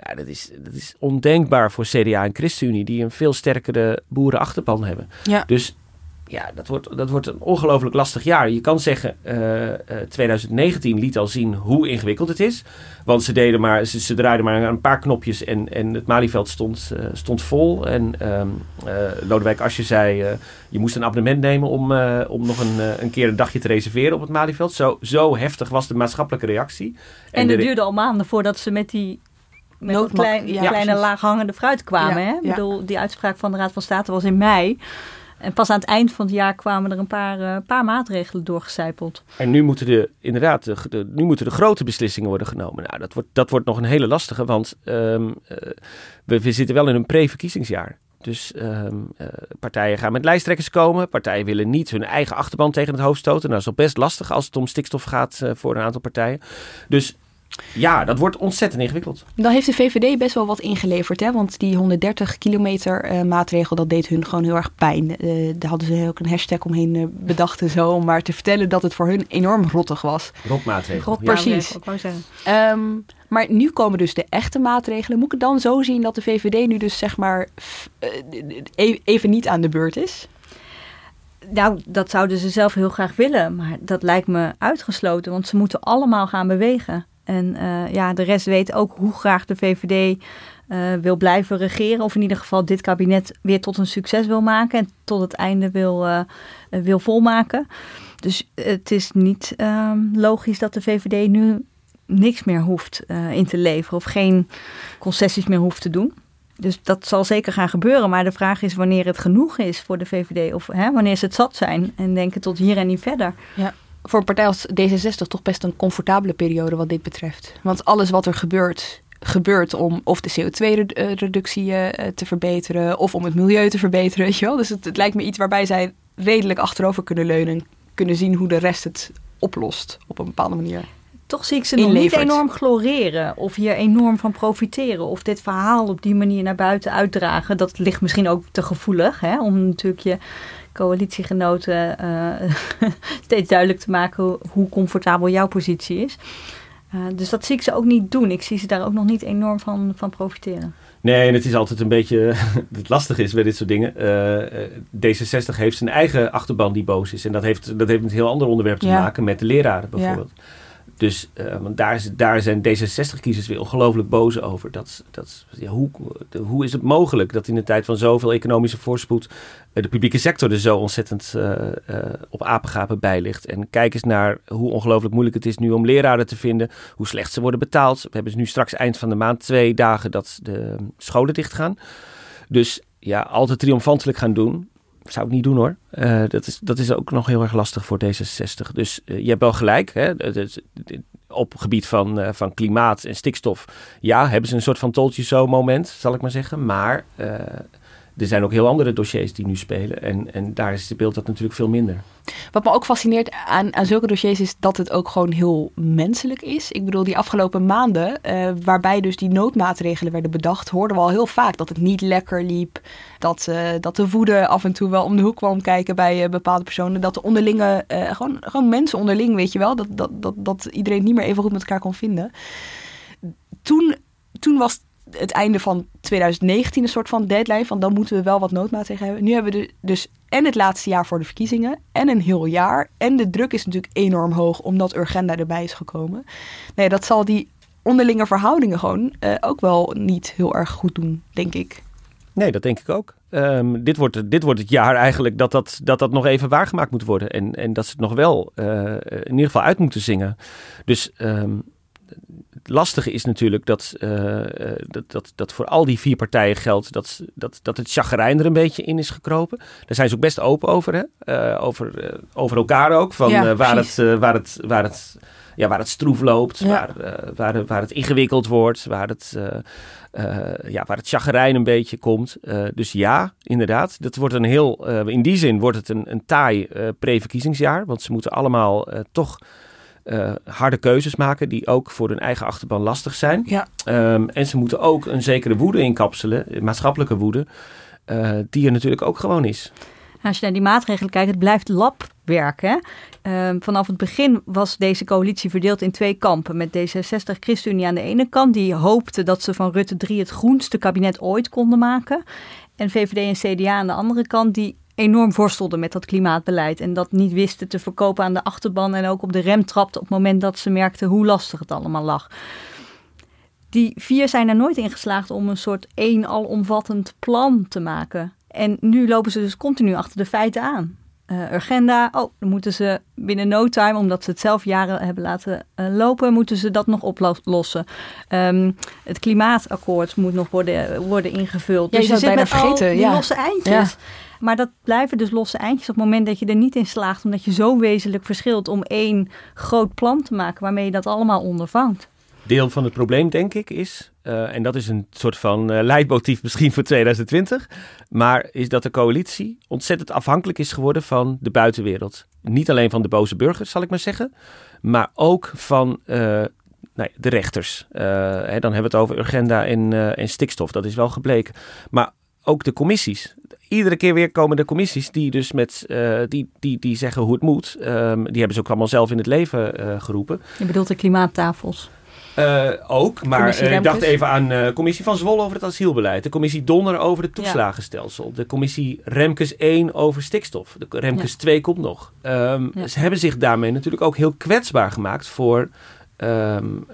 Ja, dat, is, dat is ondenkbaar voor CDA en ChristenUnie, die een veel sterkere boerenachterban hebben. Ja. Dus ja, dat wordt, dat wordt een ongelooflijk lastig jaar. Je kan zeggen, uh, uh, 2019 liet al zien hoe ingewikkeld het is. Want ze, deden maar, ze, ze draaiden maar een paar knopjes en, en het Malieveld stond, uh, stond vol. En um, Lodewijk Asje zei, je moest een abonnement nemen om, om nog een, een keer een dagje te reserveren op het Malieveld. Zo, zo heftig was de maatschappelijke reactie. En, en het duurde al maanden voordat ze met die met klein, ja, kleine laaghangende fruit kwamen. Ja, hè? Ik bedoel, die uitspraak van de Raad van State was in mei. En pas aan het eind van het jaar kwamen er een paar, uh, paar maatregelen doorgecijpeld. En nu moeten de, inderdaad, de, nu moeten de grote beslissingen worden genomen. Nou, dat wordt, dat wordt nog een hele lastige, want um, uh, we, zitten wel in een pre-verkiezingsjaar. Dus um, uh, partijen gaan met lijsttrekkers komen. Partijen willen niet hun eigen achterban tegen het hoofd stoten. Nou, dat is al best lastig als het om stikstof gaat voor een aantal partijen. Dus ja, dat wordt ontzettend ingewikkeld. Dan heeft de VVD best wel wat ingeleverd. Hè? Want die 130 kilometer uh, maatregel, dat deed hun gewoon heel erg pijn. Uh, daar hadden ze ook een hashtag omheen uh, bedacht en zo. Om maar te vertellen dat het voor hun enorm rottig was. Rotmaatregel. Rot, precies. Ja, um, maar nu komen dus de echte maatregelen. Moet ik het dan zo zien dat de VVD nu dus zeg maar even niet aan de beurt is? Nou, dat zouden ze zelf heel graag willen. Maar dat lijkt me uitgesloten. Want ze moeten allemaal gaan bewegen. En uh, ja, de rest weet ook hoe graag de VVD uh, wil blijven regeren. Of in ieder geval dit kabinet weer tot een succes wil maken. En tot het einde wil, uh, wil volmaken. Dus het is niet logisch dat de VVD nu niks meer hoeft in te leveren. Of geen concessies meer hoeft te doen. Dus dat zal zeker gaan gebeuren. Maar de vraag is wanneer het genoeg is voor de VVD. Of hè, wanneer ze het zat zijn en denken tot hier en niet verder. Ja voor een partij als D66 toch best een comfortabele periode wat dit betreft. Want alles wat er gebeurt, gebeurt om of de CO2-reductie eh, te verbeteren of om het milieu te verbeteren. Weet je wel? Dus het, het, lijkt me iets waarbij zij redelijk achterover kunnen leunen. Kunnen zien hoe de rest het oplost op een bepaalde manier. Toch zie ik ze nog niet enorm gloreren of hier enorm van profiteren. Of dit verhaal op die manier naar buiten uitdragen. Dat ligt misschien ook te gevoelig hè, om natuurlijk je coalitiegenoten uh, steeds duidelijk te maken hoe, comfortabel jouw positie is. Uh, dus dat zie ik ze ook niet doen. Ik zie ze daar ook nog niet enorm van, van profiteren. Nee, en het is altijd een beetje. het lastige is bij dit soort dingen. Uh, D66 heeft zijn eigen achterban die boos is. En dat heeft, dat heeft met een heel ander onderwerp te ja. maken, met de leraren bijvoorbeeld. Ja. Dus uh, want daar, is, daar zijn D66-kiezers weer ongelooflijk boos over. Dat, dat, hoe, hoe is het mogelijk dat in de tijd van zoveel economische voorspoed uh, de publieke sector er zo ontzettend uh, op apengapen bij ligt? En kijk eens naar hoe ongelooflijk moeilijk het is nu om leraren te vinden, hoe slecht ze worden betaald. We hebben nu straks eind van de maand twee dagen dat de scholen dicht gaan. Dus ja, altijd triomfantelijk gaan doen zou ik niet doen hoor. Uh, dat, is, dat is ook nog heel erg lastig voor D66. Dus uh, je hebt wel gelijk. Hè? op gebied van, uh, van klimaat en stikstof. Ja, hebben ze een soort van toltje zo moment, zal ik maar zeggen. Maar er zijn ook heel andere dossiers die nu spelen. En, en daar speelt dat natuurlijk veel minder. Wat me ook fascineert aan, aan zulke dossiers is dat het ook gewoon heel menselijk is. Ik bedoel, die afgelopen maanden, uh, waarbij dus die noodmaatregelen werden bedacht, hoorden we al heel vaak dat het niet lekker liep. Dat, uh, dat de woede af en toe wel om de hoek kwam kijken bij uh, bepaalde personen. Dat de onderlinge, gewoon, gewoon mensen onderling, weet je wel, dat, dat, dat, dat iedereen niet meer even goed met elkaar kon vinden. Toen, toen was het einde van 2019 een soort van deadline. Van dan moeten we wel wat noodmaatregelen hebben. Nu hebben we dus en het laatste jaar voor de verkiezingen. En een heel jaar. En de druk is natuurlijk enorm hoog omdat Urgenda erbij is gekomen. Nee, dat zal die onderlinge verhoudingen gewoon uh, ook wel niet heel erg goed doen, denk ik. Nee, dat denk ik ook. Um, dit, wordt, dit wordt het jaar eigenlijk dat dat, dat, dat nog even waargemaakt moet worden. En, en dat ze het nog wel uh, in ieder geval uit moeten zingen. Dus het lastige is natuurlijk dat, uh, dat, dat, dat voor al die vier partijen geldt dat, dat, dat het chagrijn er een beetje in is gekropen. Daar zijn ze ook best open over, hè? Uh, over, over elkaar ook. Van ja, waar, het, waar, het, waar, het, ja, waar het stroef loopt, ja. waar, waar, waar het ingewikkeld wordt, waar het, ja, waar het chagrijn een beetje komt. dus ja, inderdaad. Dat wordt een heel, in die zin wordt het een, een taai pre-verkiezingsjaar. Want ze moeten allemaal toch uh, harde keuzes maken die ook voor hun eigen achterban lastig zijn. Ja. Um, en ze moeten ook een zekere woede inkapselen, maatschappelijke woede, uh, die er natuurlijk ook gewoon is. Als je naar die maatregelen kijkt, het blijft labwerk. Hè? Uh, vanaf het begin was deze coalitie verdeeld in twee kampen. Met D66 ChristenUnie aan de ene kant, die hoopte dat ze van Rutte 3 het groenste kabinet ooit konden maken. En VVD en CDA aan de andere kant, die enorm worstelden met dat klimaatbeleid. En dat niet wisten te verkopen aan de achterban. En ook op de rem trapte op het moment dat ze merkten hoe lastig het allemaal lag. Die vier zijn er nooit in geslaagd om een soort één alomvattend plan te maken. En nu lopen ze dus continu achter de feiten aan. Uh, Urgenda, oh, dan moeten ze binnen no time, omdat ze het zelf jaren hebben laten uh, lopen, moeten ze dat nog oplossen. Um, het klimaatakkoord moet nog worden, worden ingevuld. Ja, je dus je zit met vergeten. die ja. losse eindjes. Ja. Maar dat blijven dus losse eindjes op het moment dat je er niet in slaagt, omdat je zo wezenlijk verschilt om één groot plan te maken waarmee je dat allemaal ondervangt. Deel van het probleem, denk ik, is, uh, en dat is een soort van uh, leidmotief misschien voor 2020, maar is dat de coalitie ontzettend afhankelijk is geworden van de buitenwereld. Niet alleen van de boze burgers, zal ik maar zeggen, maar ook van uh, nee, de rechters. Hè, dan hebben we het over agenda en, en stikstof, dat is wel gebleken. Maar ook de commissies iedere keer weer komen de commissies die dus met uh, die, die, die zeggen hoe het moet. Um, die hebben ze ook allemaal zelf in het leven uh, geroepen. Je bedoelt de klimaattafels? Uh, ook, maar ik dacht even aan de commissie van Zwolle over het asielbeleid. De commissie Donner over het toeslagenstelsel. De commissie Remkes 1 over stikstof. De Remkes ja. 2 komt nog. Um, ja. Ze hebben zich daarmee natuurlijk ook heel kwetsbaar gemaakt voor, um,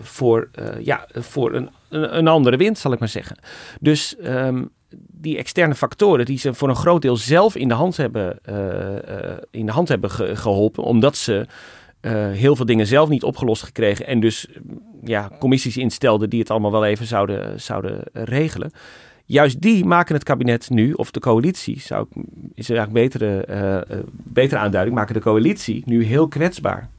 voor, ja, voor een, een, een, andere wind, zal ik maar zeggen. Dus die externe factoren die ze voor een groot deel zelf in de hand hebben, uh, uh, in de hand hebben ge geholpen, omdat ze uh, heel veel dingen zelf niet opgelost gekregen en dus ja, commissies instelden die het allemaal wel even zouden, zouden regelen. Juist die maken het kabinet nu, of de coalitie, zou is er eigenlijk betere, betere aanduiding, maken de coalitie nu heel kwetsbaar.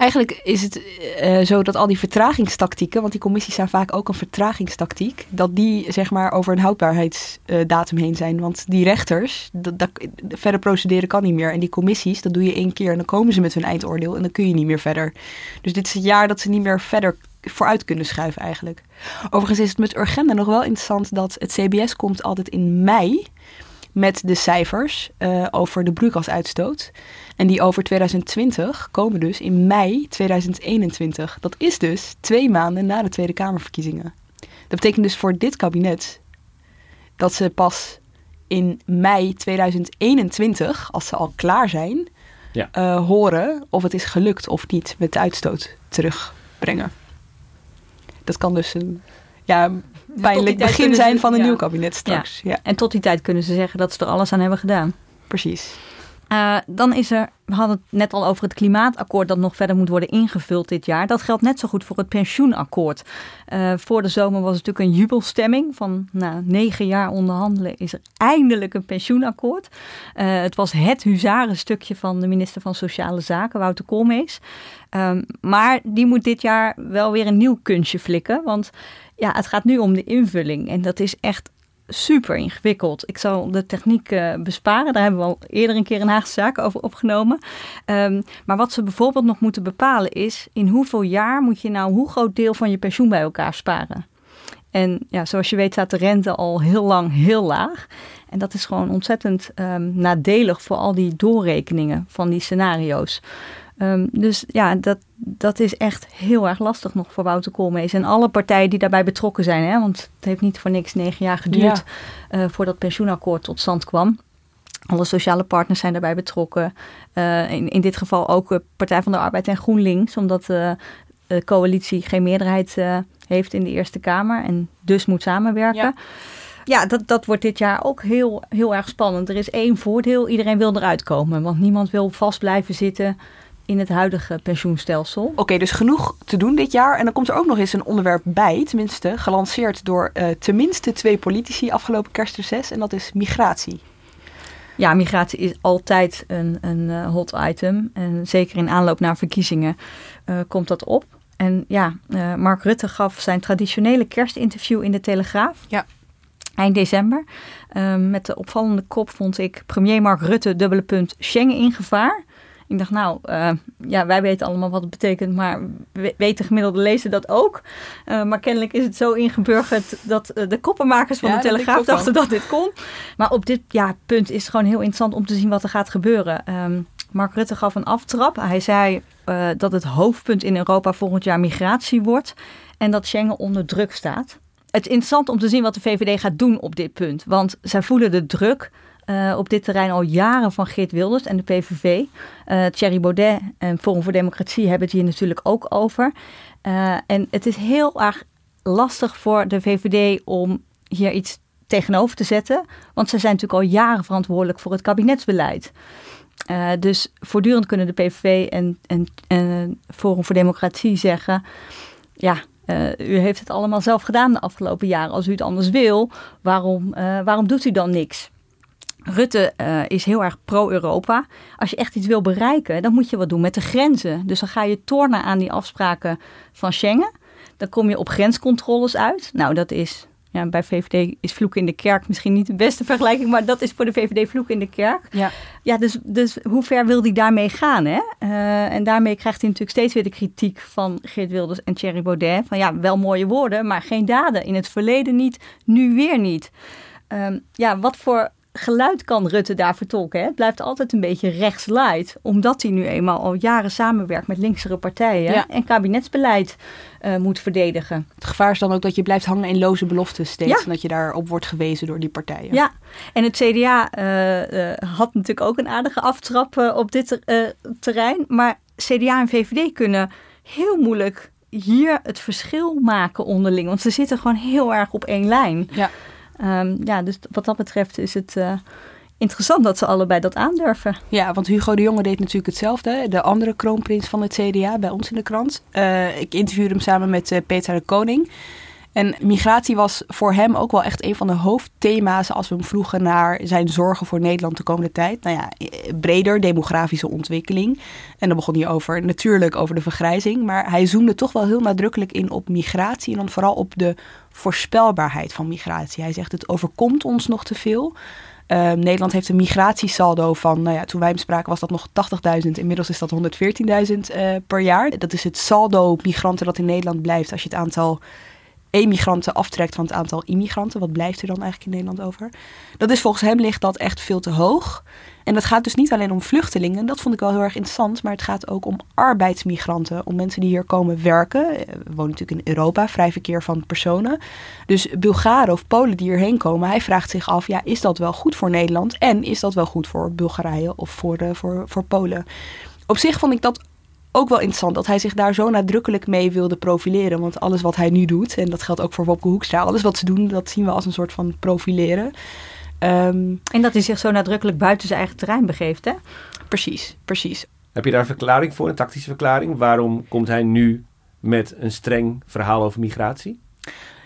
Eigenlijk is het uh, zo dat al die vertragingstactieken, want die commissies zijn vaak ook een vertragingstactiek, dat die zeg maar over een houdbaarheidsdatum heen zijn. Want die rechters, dat, verder procederen kan niet meer. En die commissies, dat doe je één keer en dan komen ze met hun eindoordeel en dan kun je niet meer verder. Dus dit is het jaar dat ze niet meer verder vooruit kunnen schuiven eigenlijk. Overigens is het met Urgenda nog wel interessant dat het CBS komt altijd in mei met de cijfers uh, over de broeikasuitstoot. En die over 2020 komen dus in mei 2021. Dat is dus twee maanden na de Tweede Kamerverkiezingen. Dat betekent dus voor dit kabinet dat ze pas in mei 2021, als ze al klaar zijn, ja. uh, horen of het is gelukt of niet met de uitstoot terugbrengen. Dat kan dus een ja, pijnlijk begin zijn van een ja. nieuw kabinet straks. Ja. En tot die tijd kunnen ze zeggen dat ze er alles aan hebben gedaan. Precies. Uh, dan is er, we hadden het net al over het klimaatakkoord dat nog verder moet worden ingevuld dit jaar. Dat geldt net zo goed voor het pensioenakkoord. Uh, voor de zomer was het natuurlijk een jubelstemming. Van nou, negen jaar onderhandelen is er eindelijk een pensioenakkoord. Uh, het was het huzarenstukje van de minister van Sociale Zaken, Wouter Koolmees. Um, maar die moet dit jaar wel weer een nieuw kunstje flikken. Want ja, het gaat nu om de invulling. En dat is echt super ingewikkeld. Ik zal de techniek uh, besparen. Daar hebben we al eerder een keer een Haagse zaak over opgenomen. Um, maar wat ze bijvoorbeeld nog moeten bepalen is... in hoeveel jaar moet je nou hoe groot deel van je pensioen bij elkaar sparen? En ja, zoals je weet staat de rente al heel lang heel laag. En dat is gewoon ontzettend um, nadelig voor al die doorrekeningen van die scenario's. Ehm, dus ja, dat, dat is echt heel erg lastig nog voor Wouter Koolmees. En alle partijen die daarbij betrokken zijn. Hè, want het heeft niet voor niks negen jaar geduurd ja. voordat het pensioenakkoord tot stand kwam. Alle sociale partners zijn daarbij betrokken. Uh, in, in dit geval ook Partij van de Arbeid en GroenLinks, omdat uh, de coalitie geen meerderheid heeft in de Eerste Kamer en dus moet samenwerken. Ja, ja dat, dat wordt dit jaar ook heel, heel erg spannend. Er is één voordeel: iedereen wil eruit komen, want niemand wil vast blijven zitten in het huidige pensioenstelsel. Oké, dus genoeg te doen dit jaar. En dan komt er ook nog eens een onderwerp bij, tenminste gelanceerd door uh, tenminste twee politici afgelopen kerstreces. En dat is migratie. Ja, migratie is altijd een, een uh, hot item. En zeker in aanloop naar verkiezingen uh, komt dat op. En ja, uh, Mark Rutte gaf zijn traditionele kerstinterview in de Telegraaf. Ja. Eind december. met de opvallende kop vond ik premier Mark Rutte dubbele punt Schengen in gevaar. Ik dacht, nou, uh, ja, wij weten allemaal wat het betekent, maar weet de gemiddelde lezer dat ook? Uh, maar kennelijk is het zo ingeburgerd dat uh, de koppenmakers van ja, de Telegraaf dachten dat dit kon. Maar op dit ja, punt is het gewoon heel interessant om te zien wat er gaat gebeuren. Um, Mark Rutte gaf een aftrap. Hij zei dat het hoofdpunt in Europa volgend jaar migratie wordt en dat Schengen onder druk staat. Het is interessant om te zien wat de VVD gaat doen op dit punt, want zij voelen de druk uh, op dit terrein al jaren van Geert Wilders en de PVV. Uh, Thierry Baudet en Forum voor Democratie hebben het hier natuurlijk ook over. Uh, en het is heel erg lastig voor de VVD om hier iets tegenover te zetten. Want ze zijn natuurlijk al jaren verantwoordelijk voor het kabinetsbeleid. dus voortdurend kunnen de PVV en, en, en Forum voor Democratie zeggen... ja, u heeft het allemaal zelf gedaan de afgelopen jaren. Als u het anders wil, waarom, waarom doet u dan niks? Rutte uh, is heel erg pro-Europa. Als je echt iets wil bereiken, dan moet je wat doen met de grenzen. Dus dan ga je tornen aan die afspraken van Schengen. Dan kom je op grenscontroles uit. Nou, dat is ja, bij VVD is vloek in de kerk misschien niet de beste vergelijking, maar dat is voor de VVD vloek in de kerk. Ja, ja dus, dus hoe ver wil hij daarmee gaan? Hè? Uh, en daarmee krijgt hij natuurlijk steeds weer de kritiek van Geert Wilders en Thierry Baudet. Van ja, wel mooie woorden, maar geen daden. In het verleden niet, nu weer niet. Um, ja, wat voor geluid kan Rutte daar vertolken. Hè? Het blijft altijd een beetje rechtslight, omdat hij nu eenmaal al jaren samenwerkt met linksere partijen ja. en kabinetsbeleid uh, moet verdedigen. Het gevaar is dan ook dat je blijft hangen in loze beloften steeds ja. en dat je daarop wordt gewezen door die partijen. Ja, en het CDA uh, uh, had natuurlijk ook een aardige aftrap op dit terrein, maar CDA en VVD kunnen heel moeilijk hier het verschil maken onderling, want ze zitten gewoon heel erg op één lijn. Ja. Um, ja, dus wat dat betreft is het uh, interessant dat ze allebei dat aandurven. Ja, want Hugo de Jonge deed natuurlijk hetzelfde. De andere kroonprins van het CDA bij ons in de krant. Uh, ik interviewde hem samen met uh, Peter de Koning. En migratie was voor hem ook wel echt een van de hoofdthema's als we hem vroegen naar zijn zorgen voor Nederland de komende tijd. Nou ja, breder demografische ontwikkeling. En dan begon hij over natuurlijk over de vergrijzing. Maar hij zoomde toch wel heel nadrukkelijk in op migratie en dan vooral op de voorspelbaarheid van migratie. Hij zegt het overkomt ons nog te veel. Uh, Nederland heeft een migratiesaldo van, nou ja, toen wij hem spraken was dat nog 80.000. Inmiddels is dat 114.000 uh, per jaar. Dat is het saldo migranten dat in Nederland blijft als je het aantal emigranten aftrekt van het aantal immigranten. Wat blijft er dan eigenlijk in Nederland over? Dat is volgens hem ligt dat echt veel te hoog. En dat gaat dus niet alleen om vluchtelingen, dat vond ik wel heel erg interessant, maar het gaat ook om arbeidsmigranten, om mensen die hier komen werken. We wonen natuurlijk in Europa, vrij verkeer van personen. Dus Bulgaren of Polen die hierheen komen, hij vraagt zich af, ja, is dat wel goed voor Nederland en is dat wel goed voor Bulgarije of voor, voor, voor Polen? Op zich vond ik dat ook wel interessant dat hij zich daar zo nadrukkelijk mee wilde profileren. Want alles wat hij nu doet, en dat geldt ook voor Wopke Hoekstra, alles wat ze doen, dat zien we als een soort van profileren. Um, en dat hij zich zo nadrukkelijk buiten zijn eigen terrein begeeft, hè? Precies, precies. Heb je daar een verklaring voor, een tactische verklaring? Waarom komt hij nu met een streng verhaal over migratie?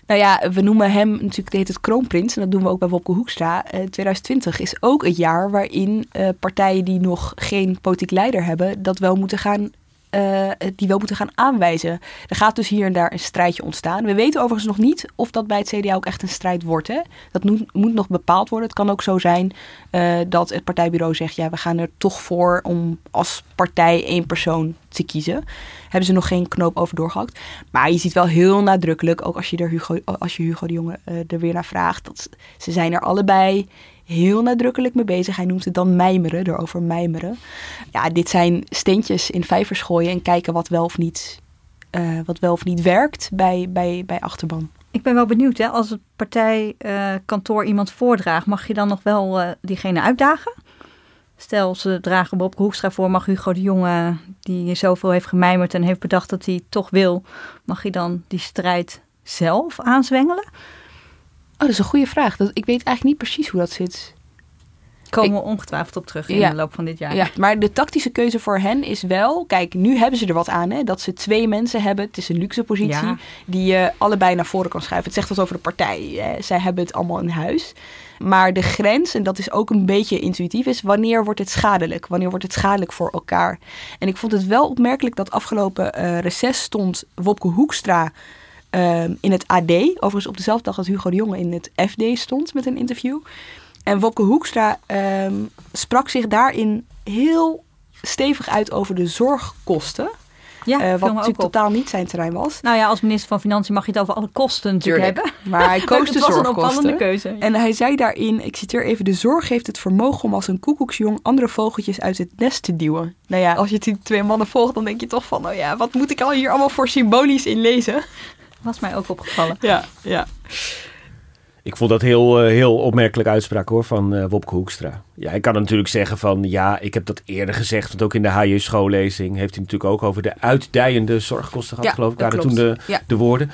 Nou ja, we noemen hem natuurlijk deed het kroonprins. En dat doen we ook bij Wopke Hoekstra. Uh, 2020 is ook het jaar waarin uh, partijen die nog geen politiek leider hebben... dat wel moeten gaan uh, die wel moeten gaan aanwijzen. Er gaat dus hier en daar een strijdje ontstaan. We weten overigens nog niet of dat bij het CDA ook echt een strijd wordt. Hè? Dat moet, moet nog bepaald worden. Het kan ook zo zijn uh, dat het partijbureau zegt: ja, we gaan er toch voor om als partij één persoon te kiezen. Hebben ze nog geen knoop over doorgehakt. Maar je ziet wel heel nadrukkelijk, ook als je, er Hugo, als je Hugo de Jonge uh, er weer naar vraagt, dat ze zijn er allebei heel nadrukkelijk mee bezig. Hij noemt het dan mijmeren, erover mijmeren. Ja, dit zijn steentjes in vijvers gooien en kijken wat wel of niet, uh, wat wel of niet werkt bij, bij, bij achterban. Ik ben wel benieuwd, hè? als het partijkantoor uh, iemand voordraagt, mag je dan nog wel uh, diegene uitdagen? Stel, ze dragen Bob Hoekstra voor, mag Hugo de Jonge, die zoveel heeft gemijmerd en heeft bedacht dat hij toch wil, mag hij dan die strijd zelf aanzwengelen? Oh, dat is een goede vraag. Dat, ik weet eigenlijk niet precies hoe dat zit. Komen we ongetwijfeld op terug in Ja. de loop van dit jaar. Ja, maar de tactische keuze voor hen is wel... Kijk, nu hebben ze er wat aan, hè. Dat ze twee mensen hebben. Het is een luxe positie. Ja. Die je allebei naar voren kan schuiven. Het zegt wat over de partij. Hè. Zij hebben het allemaal in huis. Maar de grens, en dat is ook een beetje intuïtief, is wanneer wordt het schadelijk? Wanneer wordt het schadelijk voor elkaar? En ik vond het wel opmerkelijk dat afgelopen eh reces stond Wopke Hoekstra eh, in het AD. Overigens op dezelfde dag als Hugo de Jonge in het FD stond met een interview. En Wopke Hoekstra ehm, sprak zich daarin heel stevig uit over de zorgkosten. Ja, Eh, wat natuurlijk op. totaal niet zijn terrein was. Nou ja, als minister van Financiën mag je het over alle kosten natuurlijk Tuurlijk. hebben. Maar hij koos de Het was een zorgkosten. opvallende keuze. En hij zei daarin, ik citeer even, de zorg heeft het vermogen om als een koekoeksjong andere vogeltjes uit het nest te duwen. Nou ja, als je die twee mannen volgt, dan denk je toch van, nou ja, wat moet ik al hier allemaal voor symbolisch in lezen? Was mij ook opgevallen. Ja, ja. Ik vond dat heel, eh, heel opmerkelijk uitspraak hoor van eh, Wopke Hoekstra. Ja, hij kan natuurlijk zeggen van ja, ik heb dat eerder gezegd. Want ook in de HJ schoollezing heeft hij natuurlijk ook over de uitdijende zorgkosten gehad, Ja, geloof ik. dat Waren toen de, Ja. de woorden.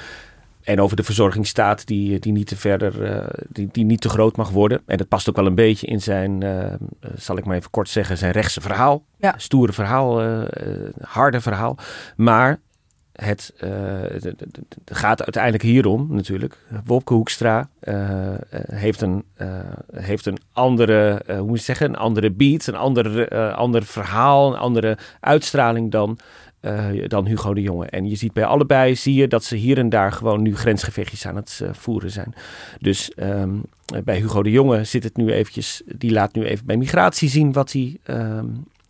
En over de verzorgingsstaat die, die niet te verder, eh, die, die niet te groot mag worden. En dat past ook wel een beetje in zijn, eh, eh, zal ik maar even kort zeggen, zijn rechtse verhaal. Ja. Stoere verhaal, eh, eh, harde verhaal. Maar het eh, d- d- gaat uiteindelijk hierom natuurlijk. Wopke Hoekstra eh, eh, heeft, een, eh, heeft een andere, eh, hoe moet je zeggen, een andere beat, een ander, eh, ander verhaal, een andere uitstraling dan, eh, dan Hugo de Jonge. En je ziet bij allebei, zie je dat ze hier en daar gewoon nu grensgevechtjes aan het eh, voeren zijn. Dus ehm, bij Hugo de Jonge zit het nu eventjes, die laat nu even bij migratie zien wat hij... ehm,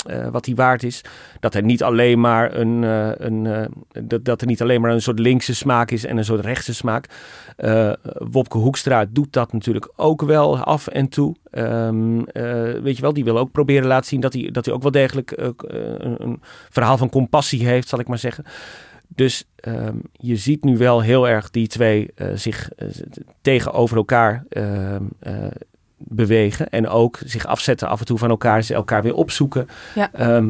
eh, wat hij waard is. Dat er niet alleen maar een, eh, een eh, dat, dat er niet alleen maar een soort linkse smaak is en een soort rechtse smaak. Wopke Hoekstra doet dat natuurlijk ook wel af en toe. Ehm, eh, weet je wel, die wil ook proberen laten zien dat hij, dat hij ook wel degelijk een, een verhaal van compassie heeft, zal ik maar zeggen. Dus ehm, je ziet nu wel heel erg die twee zich tegenover elkaar ehm, eh, bewegen. En ook zich afzetten af en toe van elkaar, ze elkaar weer opzoeken. Ja. Ehm,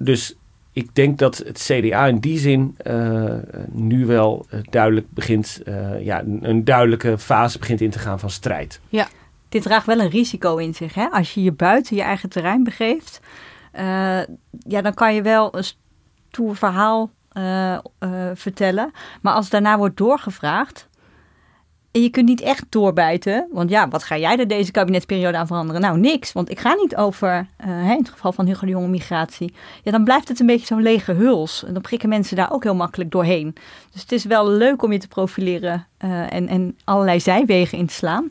dus ik denk dat het CDA in die zin eh, nu wel eh, duidelijk begint, eh, ja, een, duidelijke fase begint in te gaan van strijd. Dit draagt wel een risico in zich. Hè? Als je je buiten je eigen terrein begeeft, ja, dan kan je wel een stoer verhaal vertellen. Maar als daarna wordt doorgevraagd. En je kunt niet echt doorbijten. Want ja, wat ga jij er deze kabinetsperiode aan veranderen? Nou, niks. Want ik ga niet over, eh, in het geval van Hugo de Jonge, migratie. Ja, dan blijft het een beetje zo'n lege huls. En dan prikken mensen daar ook heel makkelijk doorheen. Dus het is wel leuk om je te profileren eh, en, en allerlei zijwegen in te slaan.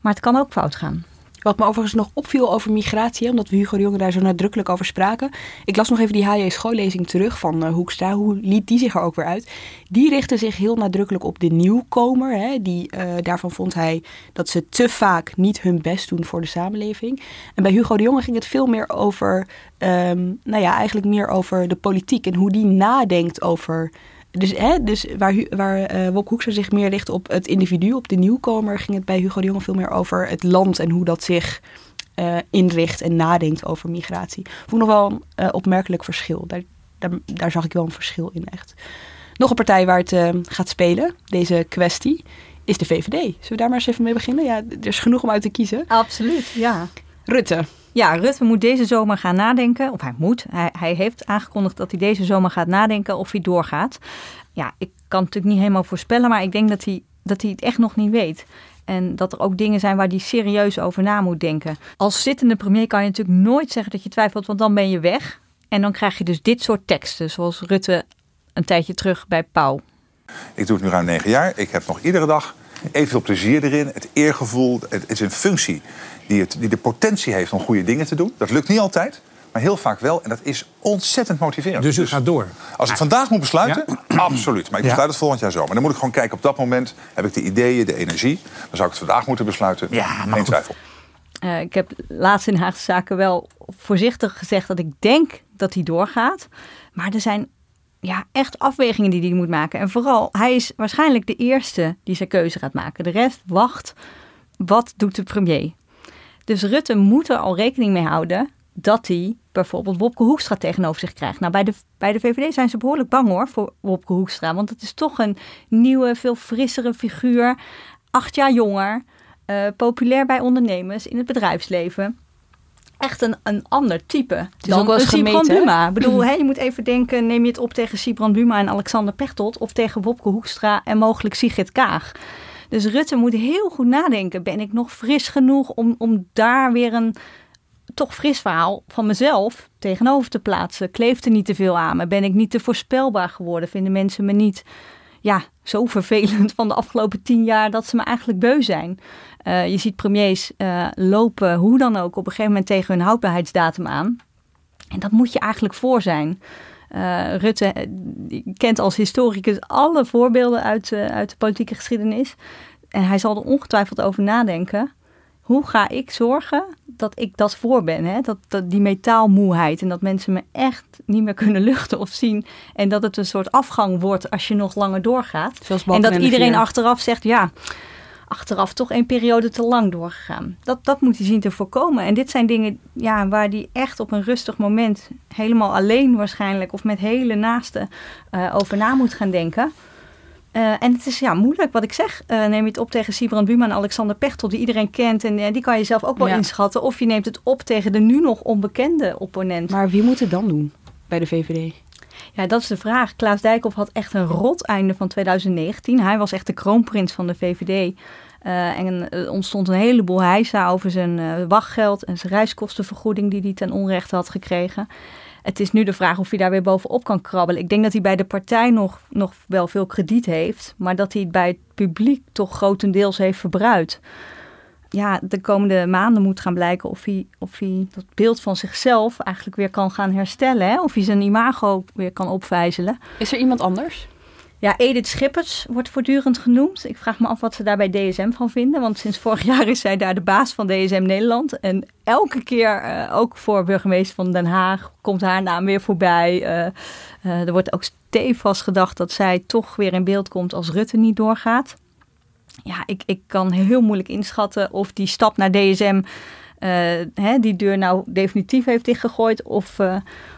Maar het kan ook fout gaan. Wat me overigens nog opviel over migratie, omdat we Hugo de Jonge daar zo nadrukkelijk over spraken. Ik las nog even die HJ schoollezing terug van eh, Hoekstra. Hoe liet die zich er ook weer uit? Die richtte zich heel nadrukkelijk op de nieuwkomer. Hè. Die, eh, daarvan vond hij dat ze te vaak niet hun best doen voor de samenleving. En bij Hugo de Jonge ging het veel meer over, ehm, nou ja, eigenlijk meer over de politiek. En hoe die nadenkt over dus, hè, dus waar, waar eh Wopke Hoekstra zich meer richt op het individu, op de nieuwkomer, ging het bij Hugo de Jonge veel meer over het land en hoe dat zich eh, inricht en nadenkt over migratie. Vond ik nog wel een eh, opmerkelijk verschil. Daar, daar, daar zag ik wel een verschil in echt. Nog een partij waar het eh, gaat spelen, deze kwestie, is de VVD. Zullen we daar maar eens even mee beginnen? Ja, er is genoeg om uit te kiezen. Absoluut, ja. Rutte. Ja, Rutte moet deze zomer gaan nadenken. Of hij moet. Hij, hij heeft aangekondigd dat hij deze zomer gaat nadenken of hij doorgaat. Ja, ik kan natuurlijk niet helemaal voorspellen, maar ik denk dat hij, dat hij het echt nog niet weet. En dat er ook dingen zijn waar hij serieus over na moet denken. Als zittende premier kan je natuurlijk nooit zeggen dat je twijfelt, want dan ben je weg. En dan krijg je dus dit soort teksten, zoals Rutte een tijdje terug bij Pauw. Ik doe het nu ruim negen jaar. Ik heb nog iedere dag evenveel plezier erin. Het eergevoel. Het is een functie die, het, die de potentie heeft om goede dingen te doen. Dat lukt niet altijd. Maar heel vaak wel. En dat is ontzettend motiverend. Dus u gaat door? Als ik vandaag moet besluiten, absoluut. Maar ik besluit het volgend jaar zo. Maar dan moet ik gewoon kijken, op dat moment heb ik de ideeën, de energie. Dan zou ik het vandaag moeten besluiten. Ja, Geen twijfel. Uh, ik heb laatst in Haagse Zaken wel voorzichtig gezegd dat ik denk dat hij doorgaat. Maar er zijn ja, echt afwegingen die hij moet maken. En vooral, hij is waarschijnlijk de eerste die zijn keuze gaat maken. De rest wacht. Wat doet de premier? Dus Rutte moet er al rekening mee houden dat hij bijvoorbeeld Wopke Hoekstra tegenover zich krijgt. Nou, bij de, bij de VVD zijn ze behoorlijk bang hoor voor Wopke Hoekstra. Want het is toch een nieuwe, veel frissere figuur. Acht jaar jonger. Uh, populair bij ondernemers in het bedrijfsleven echt een, een ander type het is dan ook wel Sibran Buma. Ik bedoel, hè, je moet even denken, neem je het op tegen Sibran Buma en Alexander Pechtold... of tegen Wopke Hoekstra en mogelijk Sigrid Kaag. Dus Rutte moet heel goed nadenken. Ben ik nog fris genoeg om, om daar weer een toch fris verhaal van mezelf tegenover te plaatsen? Kleeft er niet te veel aan me? Ben ik niet te voorspelbaar geworden? Vinden mensen me niet ja, zo vervelend van de afgelopen tien jaar dat ze me eigenlijk beu zijn? Uh, je ziet premiers uh, lopen, hoe dan ook, op een gegeven moment tegen hun houdbaarheidsdatum aan. En dat moet je eigenlijk voor zijn. Uh, Rutte kent als historicus alle voorbeelden uit, uit de politieke geschiedenis. En hij zal er ongetwijfeld over nadenken. Hoe ga ik zorgen dat ik dat voor ben? Hè? Dat, dat, die metaalmoeheid en dat mensen me echt niet meer kunnen luchten of zien. En dat het een soort afgang wordt als je nog langer doorgaat. en dat iedereen achteraf zegt, ja, achteraf toch een periode te lang doorgegaan. Dat, dat moet hij zien te voorkomen. En dit zijn dingen ja, waar hij echt op een rustig moment, helemaal alleen waarschijnlijk, of met hele naasten, uh, over na moet gaan denken. Uh, en het is ja, moeilijk, wat ik zeg. Uh, neem je het op tegen Sibrand Buma en Alexander Pechtel, die iedereen kent. En die kan je zelf ook wel inschatten. Of je neemt het op tegen de nu nog onbekende opponent. Maar wie moet het dan doen bij de VVD? Ja, dat is de vraag. Klaas Dijkhoff had echt een rot einde van 2019. Hij was echt de kroonprins van de VVD. Uh, en er ontstond een heleboel heisa over zijn uh, wachtgeld en zijn reiskostenvergoeding die hij ten onrechte had gekregen. Het is nu de vraag of hij daar weer bovenop kan krabbelen. Ik denk dat hij bij de partij nog, nog wel veel krediet heeft, maar dat hij het bij het publiek toch grotendeels heeft verbruikt. Ja, de komende maanden moet gaan blijken of hij, of hij dat beeld van zichzelf eigenlijk weer kan gaan herstellen. Hè? Of hij zijn imago weer kan opvijzelen. Is er iemand anders? Ja, Edith Schippers wordt voortdurend genoemd. Ik vraag me af wat ze daar bij DSM van vinden. Want sinds vorig jaar is zij daar de baas van DSM Nederland. En elke keer, uh, ook voor burgemeester van Den Haag, komt haar naam weer voorbij. Uh, uh, er wordt ook stevast gedacht dat zij toch weer in beeld komt als Rutte niet doorgaat. Ja, ik, ik kan heel moeilijk inschatten of die stap naar DSM hè, die deur nou definitief heeft dichtgegooid. Of,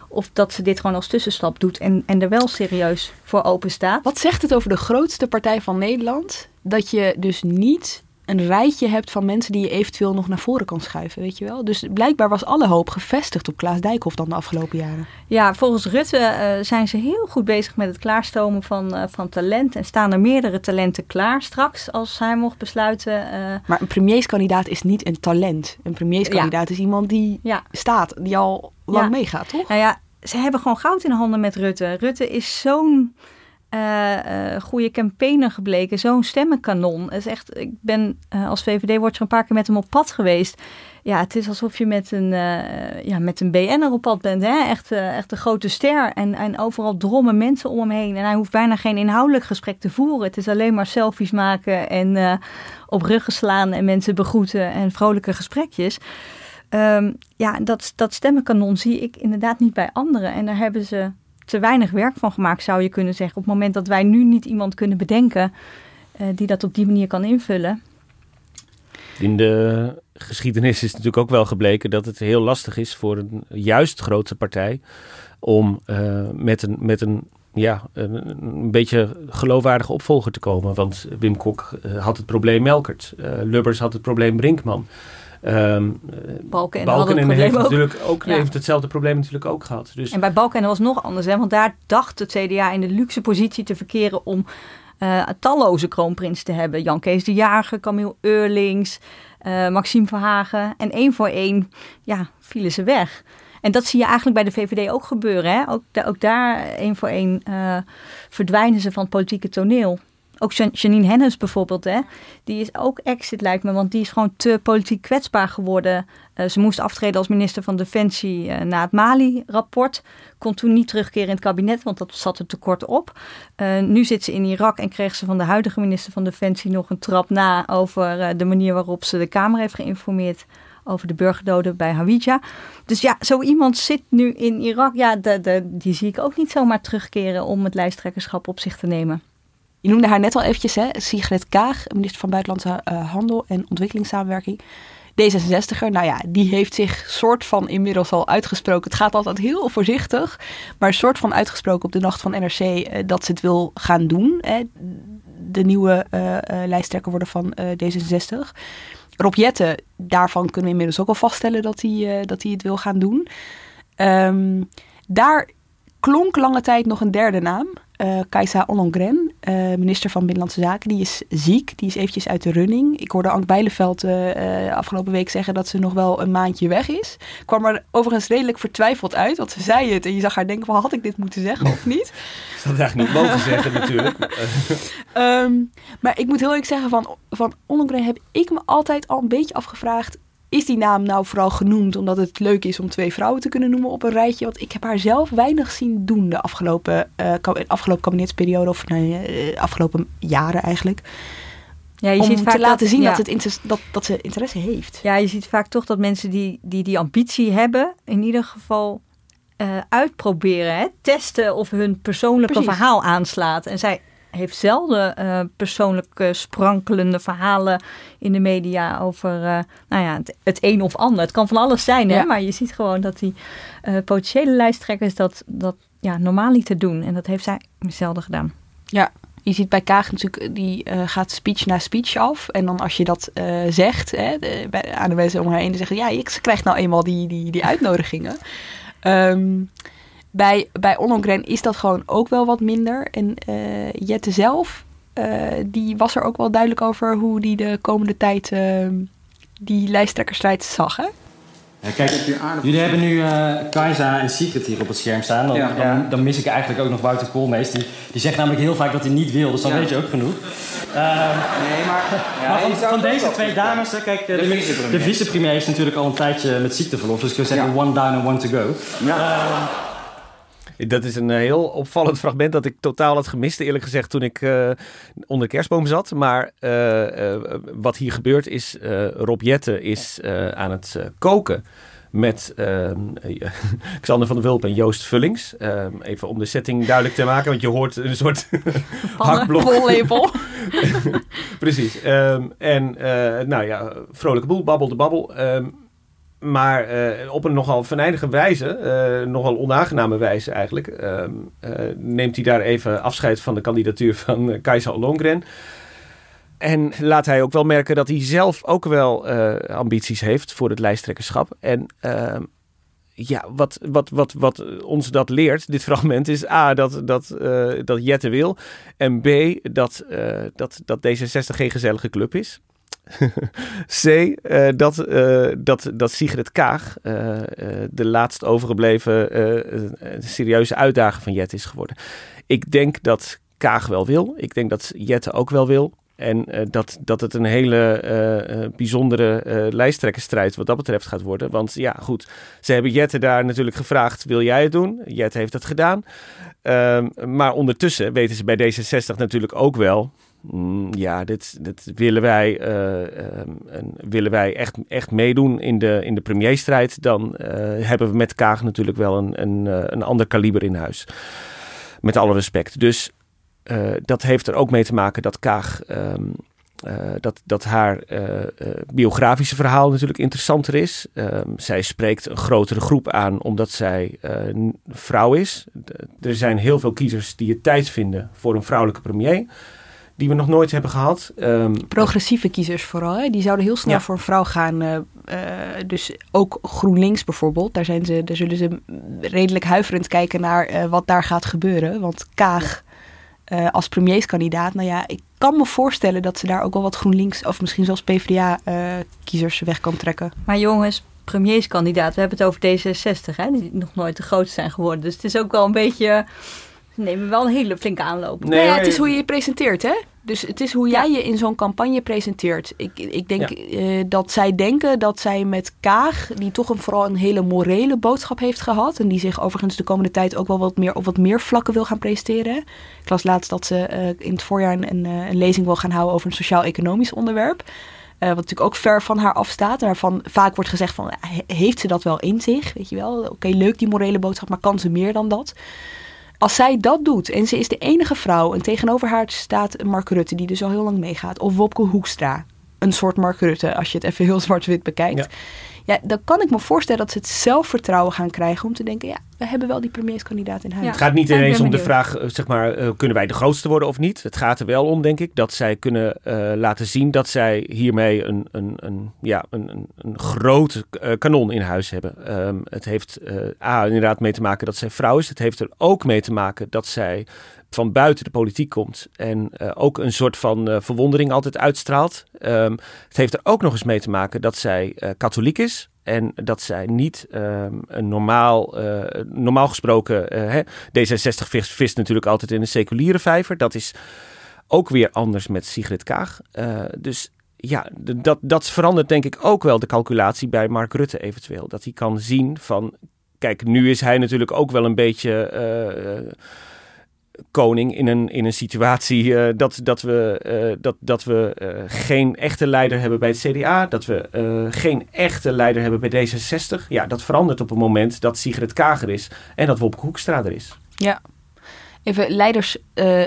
of dat ze dit gewoon als tussenstap doet en, en er wel serieus voor open staat. Wat zegt het over de grootste partij van Nederland? Dat je dus niet een rijtje hebt van mensen die je eventueel nog naar voren kan schuiven, weet je wel? Dus blijkbaar was alle hoop gevestigd op Klaas Dijkhoff dan de afgelopen jaren. Ja, volgens Rutte uh, zijn ze heel goed bezig met het klaarstomen van, uh, van talent. En staan er meerdere talenten klaar straks als hij mocht besluiten. Uh... Maar een premierskandidaat is niet een talent. Een premierskandidaat ja. is iemand die ja. staat, die al lang ja. meegaat, toch? Nou ja, ze hebben gewoon goud in handen met Rutte. Rutte is zo'n uh, uh, goede campaigner gebleken, zo'n stemmenkanon. Is echt, ik ben uh, als VVD-watcher een paar keer met hem op pad geweest. Ja, het is alsof je met een, ja, met een BN'er op pad bent. Hè? Echt, echt een grote ster. En, en overal drommen mensen om hem heen. En hij hoeft bijna geen inhoudelijk gesprek te voeren. Het is alleen maar selfies maken en op ruggen slaan en mensen begroeten en vrolijke gesprekjes. Um, ja, dat, dat stemmenkanon zie ik inderdaad niet bij anderen. En daar hebben ze te weinig werk van gemaakt, zou je kunnen zeggen. Op het moment dat wij nu niet iemand kunnen bedenken uh, die dat op die manier kan invullen. In de geschiedenis is natuurlijk ook wel gebleken dat het heel lastig is voor een juist grote partij om uh, met een, met een ja, een, beetje geloofwaardige opvolger te komen. Want Wim Kok uh, had het probleem Melkert. Lubbers had het probleem Brinkman. Um, Balken en heeft ook. natuurlijk ook ja. heeft hetzelfde probleem natuurlijk ook gehad. Dus en bij Balken was het nog anders, hè? want daar dacht het CDA in de luxe positie te verkeren om uh, talloze kroonprins te hebben. Jan Kees de Jager, Camille Eurlings, uh, Maxime Verhagen. En één voor één ja, vielen ze weg. En dat zie je eigenlijk bij de VVD ook gebeuren. Hè? Ook, ook daar één voor één uh, verdwijnen ze van het politieke toneel ook Janine Hennis bijvoorbeeld, hè, die is ook exit lijkt me, want die is gewoon te politiek kwetsbaar geworden. Uh, ze moest aftreden als minister van Defensie uh, na het Mali-rapport. Kon toen niet terugkeren in het kabinet, want dat zat er te kort op. Uh, nu zit ze in Irak en kreeg ze van de huidige minister van Defensie nog een trap na over de manier waarop ze de Kamer heeft geïnformeerd over de burgerdoden bij Hawija. Dus ja, zo iemand zit nu in Irak. Ja, die zie ik ook niet zomaar terugkeren om het lijsttrekkerschap op zich te nemen. Je noemde haar net al eventjes, hè? Sigrid Kaag, minister van Buitenlandse uh, Handel en Ontwikkelingssamenwerking. D66er, nou ja, die heeft zich soort van inmiddels al uitgesproken. Het gaat altijd heel voorzichtig, maar soort van uitgesproken op de nacht van NRC uh, dat ze het wil gaan doen. Hè? De nieuwe uh, lijsttrekker worden van D66. Rob Jetten, daarvan kunnen we inmiddels ook al vaststellen dat hij, dat hij het wil gaan doen. Um, daar klonk lange tijd nog een derde naam uh, Kajsa Ollongren, uh, minister van Binnenlandse Zaken, die is ziek. Die is eventjes uit de running. Ik hoorde Ank Bijleveld uh, afgelopen week zeggen dat ze nog wel een maandje weg is. Kwam er overigens redelijk vertwijfeld uit, want ze zei het. En je zag haar denken, van, had ik dit moeten zeggen of niet? Dat had eigenlijk niet mogen zeggen natuurlijk. um, maar ik moet heel eerlijk zeggen, van, van Ollongren heb ik me altijd al een beetje afgevraagd is die naam nou vooral genoemd omdat het leuk is om twee vrouwen te kunnen noemen op een rijtje? Want ik heb haar zelf weinig zien doen de afgelopen, uh, afgelopen kabinetsperiode of nee, uh, afgelopen jaren eigenlijk. Ja, je om ziet vaak te laten dat, zien ja. dat, het dat, dat ze interesse heeft. Ja, je ziet vaak toch dat mensen die die, die ambitie hebben, in ieder geval uh, uitproberen, hè? testen of hun persoonlijke Precies. verhaal aanslaat. En zij heeft zelden uh, persoonlijke sprankelende verhalen in de media over uh, nou ja, het, het, een of ander. Het kan van alles zijn, hè? maar je ziet gewoon dat die uh, potentiële lijsttrekkers dat, dat ja, normaal niet te doen. En dat heeft zij zelden gedaan. Ja, je ziet bij Kaag natuurlijk, die uh, gaat speech na speech af. En dan als je dat uh, zegt hè, de, bij, aan de mensen om haar heen, dan zeggen ja, ik krijg nou eenmaal die, die, die uitnodigingen. Um, bij, bij Ollongren is dat gewoon ook wel wat minder. En uh, Jette zelf, uh, die was er ook wel duidelijk over hoe die de komende tijd uh, die lijsttrekkersstrijd zag. Hè? Ja, kijk, jullie hebben nu uh, Kajsa en Secret hier op het scherm staan. Dan, ja. dan, dan, mis ik eigenlijk ook nog Wouter Koolmees. Die, die zegt namelijk heel vaak dat hij niet wil, dus dan ja. weet je ook genoeg. Uh, nee, maar, ja, maar van, van deze twee dames, kijk, de, de, de vicepremier is natuurlijk al een tijdje met ziekteverlof. Dus ik zou zeggen one down and one to go. Ja. Uh, dat is een eh, heel opvallend fragment dat ik totaal had gemist, eerlijk gezegd, toen ik uh, onder de kerstboom zat. Maar uh, uh, wat hier gebeurt is, Rob Jette is aan het koken met Xander van der Wulp en Joost Vullings. even om de setting duidelijk te maken, want je hoort een soort hakblok. Precies. Um, en nou ja, vrolijke boel, babbel de babbel. Um, maar uh, op een nogal venijnige wijze, uh, nogal onaangename wijze eigenlijk, uh, neemt hij daar even afscheid van de kandidatuur van Kajsa Longren. En laat hij ook wel merken dat hij zelf ook wel ambities heeft voor het lijsttrekkerschap. En ehm, ja, wat, wat, wat, wat ons dat leert, dit fragment, is A, dat, dat, dat Jette wil. En B, dat, dat, dat D66 geen gezellige club is. C, uh, dat, uh, dat, dat Sigrid Kaag uh, de laatst overgebleven serieuze uitdager van Jet is geworden. Ik denk dat Kaag wel wil. Ik denk dat Jette ook wel wil. En dat, dat het een hele bijzondere lijsttrekkersstrijd wat dat betreft gaat worden. Want ja, goed, ze hebben Jette daar natuurlijk gevraagd: wil jij het doen? Jette heeft het gedaan. Ehm, maar ondertussen weten ze bij D66 natuurlijk ook wel ja, dit, willen wij, uh, willen wij echt, echt meedoen in de, in de premierstrijd, dan uh, hebben we met Kaag natuurlijk wel een, een, een ander kaliber in huis. Met alle respect. Dus dat heeft er ook mee te maken dat Kaag. Um, dat, dat haar biografische verhaal natuurlijk interessanter is. Um, zij spreekt een grotere groep aan omdat zij vrouw is. er zijn heel veel kiezers die het tijd vinden voor een vrouwelijke premier die we nog nooit hebben gehad. Um, Progressieve kiezers vooral, hè? die zouden heel snel voor een vrouw gaan. Uh, uh, dus ook GroenLinks bijvoorbeeld, daar, zijn ze, daar zullen ze redelijk huiverend kijken naar uh, wat daar gaat gebeuren. Want Kaag als premierskandidaat, nou ja, ik kan me voorstellen dat ze daar ook wel wat GroenLinks of misschien zelfs PvdA-kiezers weg kan trekken. Maar jongens, premierskandidaat, we hebben het over D66, hè, die nog nooit de grootste zijn geworden. Dus het is ook wel een beetje nemen wel een hele flinke aanloop. Nee, nou ja, het is hoe je je presenteert, hè? Dus het is hoe jij je in zo'n campagne presenteert. Ik, ik denk eh, dat zij denken dat zij met Kaag, die toch een, vooral een hele morele boodschap heeft gehad. En die zich overigens de komende tijd ook wel wat meer op wat meer vlakken wil gaan presenteren. Ik las laatst dat ze uh, in het voorjaar een, een, een, lezing wil gaan houden over een sociaal-economisch onderwerp. Uh, wat natuurlijk ook ver van haar afstaat. Waarvan vaak wordt gezegd van, heeft ze dat wel in zich? Weet je wel, oké, leuk die morele boodschap, maar kan ze meer dan dat? Als zij dat doet en ze is de enige vrouw en tegenover haar staat Mark Rutte, die dus al heel lang meegaat, of Wopke Hoekstra, een soort Mark Rutte, als je het even heel zwart-wit bekijkt. Dan kan ik me voorstellen dat ze het zelfvertrouwen gaan krijgen om te denken, ja, we hebben wel die premierskandidaat in huis. Het gaat niet ineens om de vraag, eh, zeg maar, uh, kunnen wij de grootste worden of niet? Het gaat er wel om, denk ik, dat zij kunnen uh, laten zien dat zij hiermee een, een, een, ja, een, een, een groot kanon in huis hebben. Um, het heeft A, inderdaad mee te maken dat zij vrouw is. Het heeft er ook mee te maken dat zij van buiten de politiek komt en uh, ook een soort van uh, verwondering altijd uitstraalt. Um, het heeft er ook nog eens mee te maken dat zij uh, katholiek is. En dat zij niet um, een normaal, normaal gesproken, hè, D66 vist, vist, natuurlijk altijd in een seculiere vijver. Dat is ook weer anders met Sigrid Kaag. dus ja, dat, dat verandert denk ik ook wel de calculatie bij Mark Rutte eventueel. Dat hij kan zien van, kijk, nu is hij natuurlijk ook wel een beetje koning in een, in een situatie uh, dat, dat we, uh, dat, dat we uh, geen echte leider hebben bij het CDA, dat we geen echte leider hebben bij D66. Ja, dat verandert op het moment dat Sigrid Kager is en dat Wopke Hoekstra er is. Ja. Even, leiders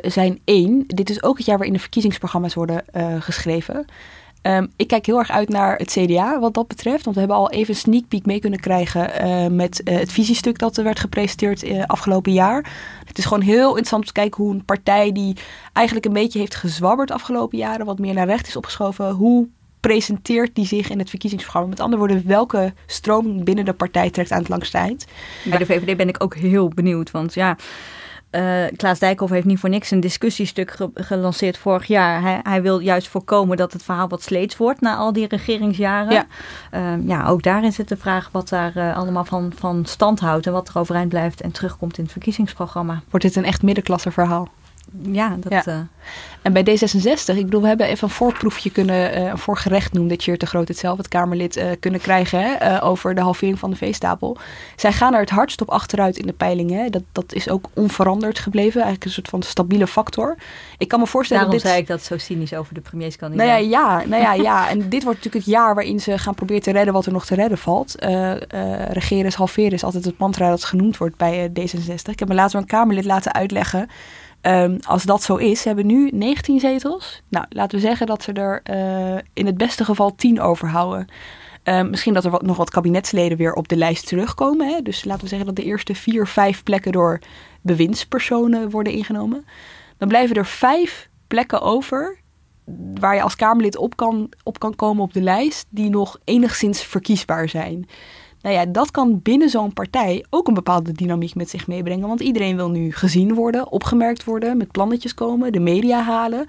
zijn één. Dit is ook het jaar waarin de verkiezingsprogramma's worden geschreven. Um, ik kijk heel erg uit naar het CDA wat dat betreft. Want we hebben al even een sneak peek mee kunnen krijgen uh, met uh, het visiestuk dat er werd gepresenteerd uh, afgelopen jaar. Het is gewoon heel interessant om te kijken hoe een partij die eigenlijk een beetje heeft gezwabberd afgelopen jaren, wat meer naar rechts is opgeschoven, hoe presenteert die zich in het verkiezingsprogramma? Met andere woorden, welke stroom binnen de partij trekt aan het langste eind? Bij de VVD ben ik ook heel benieuwd, want ja uh, Klaas Dijkhoff heeft niet voor niks een discussiestuk gelanceerd vorig jaar. Hij, hij, wil juist voorkomen dat het verhaal wat sleets wordt na al die regeringsjaren. Ja, uh, ja ook daarin zit de vraag wat daar uh, allemaal van, van stand houdt en wat er overeind blijft en terugkomt in het verkiezingsprogramma. Wordt dit een echt middenklasse verhaal? Ja, dat... Ja. Uh... En bij D66, ik bedoel, we hebben even een voorproefje kunnen, uh, een voorgerecht noemen dit Tjeerd de Groot het zelf, het Kamerlid, uh, kunnen krijgen hè, over de halvering van de veestapel. Zij gaan er het hardst op achteruit in de peilingen. Dat, dat is ook onveranderd gebleven, eigenlijk een soort van stabiele factor. Ik kan me voorstellen Daarom dit... zei ik dat zo cynisch over de premierskandidaat. Nou ja, ja, nou ja, ja. en dit wordt natuurlijk het jaar waarin ze gaan proberen te redden wat er nog te redden valt. regeren is halveren is altijd het mantra dat genoemd wordt bij D66. Ik heb me door een Kamerlid laten uitleggen Um, als dat zo is, hebben nu 19 zetels. Nou, laten we zeggen dat ze er uh, in het beste geval 10 overhouden. Um, misschien dat er wat, nog wat kabinetsleden weer op de lijst terugkomen. Hè? Dus laten we zeggen dat de eerste vier, vijf plekken door bewindspersonen worden ingenomen. Dan blijven er vijf plekken over waar je als Kamerlid op kan, op kan komen op de lijst, die nog enigszins verkiesbaar zijn. Nou ja, dat kan binnen zo'n partij ook een bepaalde dynamiek met zich meebrengen. Want iedereen wil nu gezien worden, opgemerkt worden, met plannetjes komen, de media halen.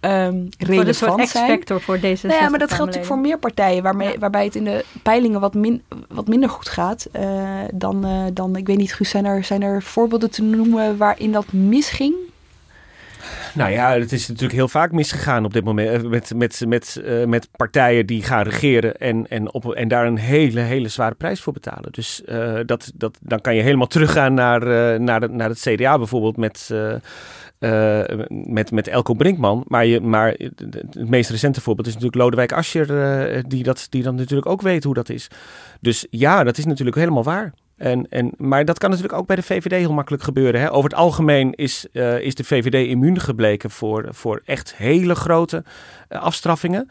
Um, relevant een zijn. voor deze. Nou ja, maar dat geldt natuurlijk voor meer partijen, waarmee, waarbij het in de peilingen wat, min, wat minder goed gaat uh, dan, uh, dan, ik weet niet, Guus, zijn er, zijn er voorbeelden te noemen waarin dat misging? Nou ja, het is natuurlijk heel vaak misgegaan op dit moment. Eh, met, met, met, uh, met partijen die gaan regeren en, en, op, en daar een hele, hele zware prijs voor betalen. Dus uh, dat, dat, dan kan je helemaal teruggaan naar, naar, de, naar het CDA bijvoorbeeld met, met, met Elko Brinkman. Maar, je, maar het meest recente voorbeeld is natuurlijk Lodewijk Asscher, die, dat, die dan natuurlijk ook weet hoe dat is. Dus ja, dat is natuurlijk helemaal waar. En, en, maar dat kan natuurlijk ook bij de VVD heel makkelijk gebeuren. Hè? Over het algemeen is, uh, is de VVD immuun gebleken voor, voor echt hele grote uh, afstraffingen.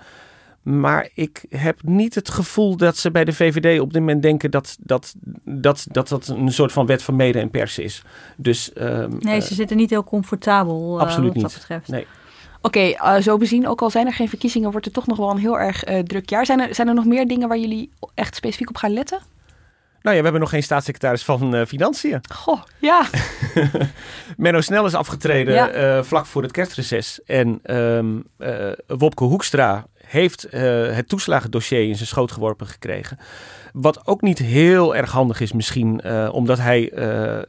Maar ik heb niet het gevoel dat ze bij de VVD op dit moment denken dat dat, dat, dat, dat een soort van wet van mede en pers is. Dus, um, nee, ze uh, zitten niet heel comfortabel absoluut wat dat niet. betreft. Nee. Oké, okay, uh, zo bezien, ook al zijn er geen verkiezingen, wordt het toch nog wel een heel erg uh, druk jaar. Zijn er, zijn er nog meer dingen waar jullie echt specifiek op gaan letten? Nou ja, we hebben nog geen staatssecretaris van uh, Financiën. Goh, ja. Menno Snel is afgetreden ja. uh, vlak voor het kerstreces. En um, uh, Wopke Hoekstra heeft het toeslagendossier in zijn schoot geworpen gekregen. Wat ook niet heel erg handig is misschien, omdat hij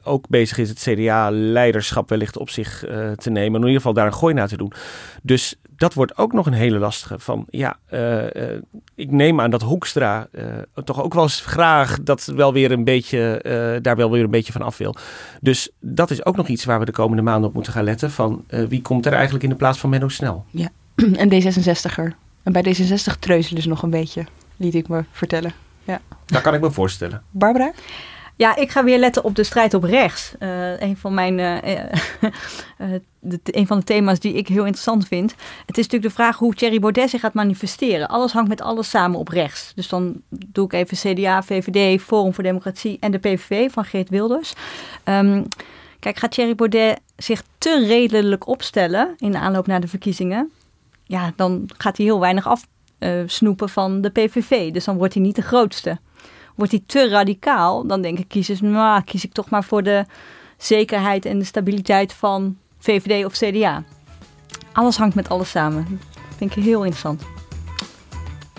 ook bezig is het CDA-leiderschap wellicht op zich te nemen. In ieder geval daar een gooi naar te doen. Dus dat wordt ook nog een hele lastige. Van ja, uh, ik neem aan dat Hoekstra uh, toch ook wel eens graag dat wel weer een beetje, daar wel weer een beetje van af wil. Dus dat is ook nog iets waar we de komende maanden op moeten gaan letten. Van wie komt er eigenlijk in de plaats van Menno Snel? Ja, een D66er. En bij D66 treuzelen ze nog een beetje, liet ik me vertellen. Ja. Dat kan ik me voorstellen. Barbara? Ja, ik ga weer letten op de strijd op rechts. Uh, een, van mijn, uh, uh, de, van de thema's die ik heel interessant vind. Het is natuurlijk de vraag hoe Thierry Baudet zich gaat manifesteren. Alles hangt met alles samen op rechts. Dus dan doe ik even CDA, VVD, Forum voor Democratie en de PVV van Geert Wilders. Um, kijk, gaat Thierry Baudet zich te redelijk opstellen in de aanloop naar de verkiezingen? Ja, dan gaat hij heel weinig afsnoepen van de PVV. Dus dan wordt hij niet de grootste. Wordt hij te radicaal, dan denk ik kiezers, nou, kies ik toch maar voor de zekerheid en de stabiliteit van VVD of CDA. Alles hangt met alles samen. Dat vind ik heel interessant.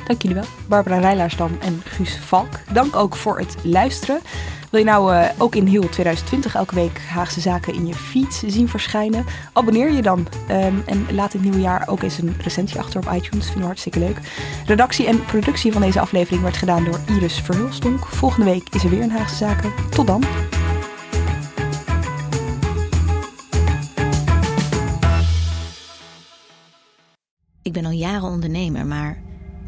Dank jullie wel. Barbara Rijlaarsdam en Guus Valk. Dank ook voor het luisteren. Wil je nou uh, ook in heel 2020 elke week Haagse Zaken in je feed zien verschijnen? Abonneer je dan. Um, en laat het nieuwe jaar ook eens een recensie achter op iTunes. Vinden we hartstikke leuk. Redactie en productie van deze aflevering werd gedaan door Iris Verhulstonk. Volgende week is er weer een Haagse Zaken. Tot dan. Ik ben al jaren ondernemer, maar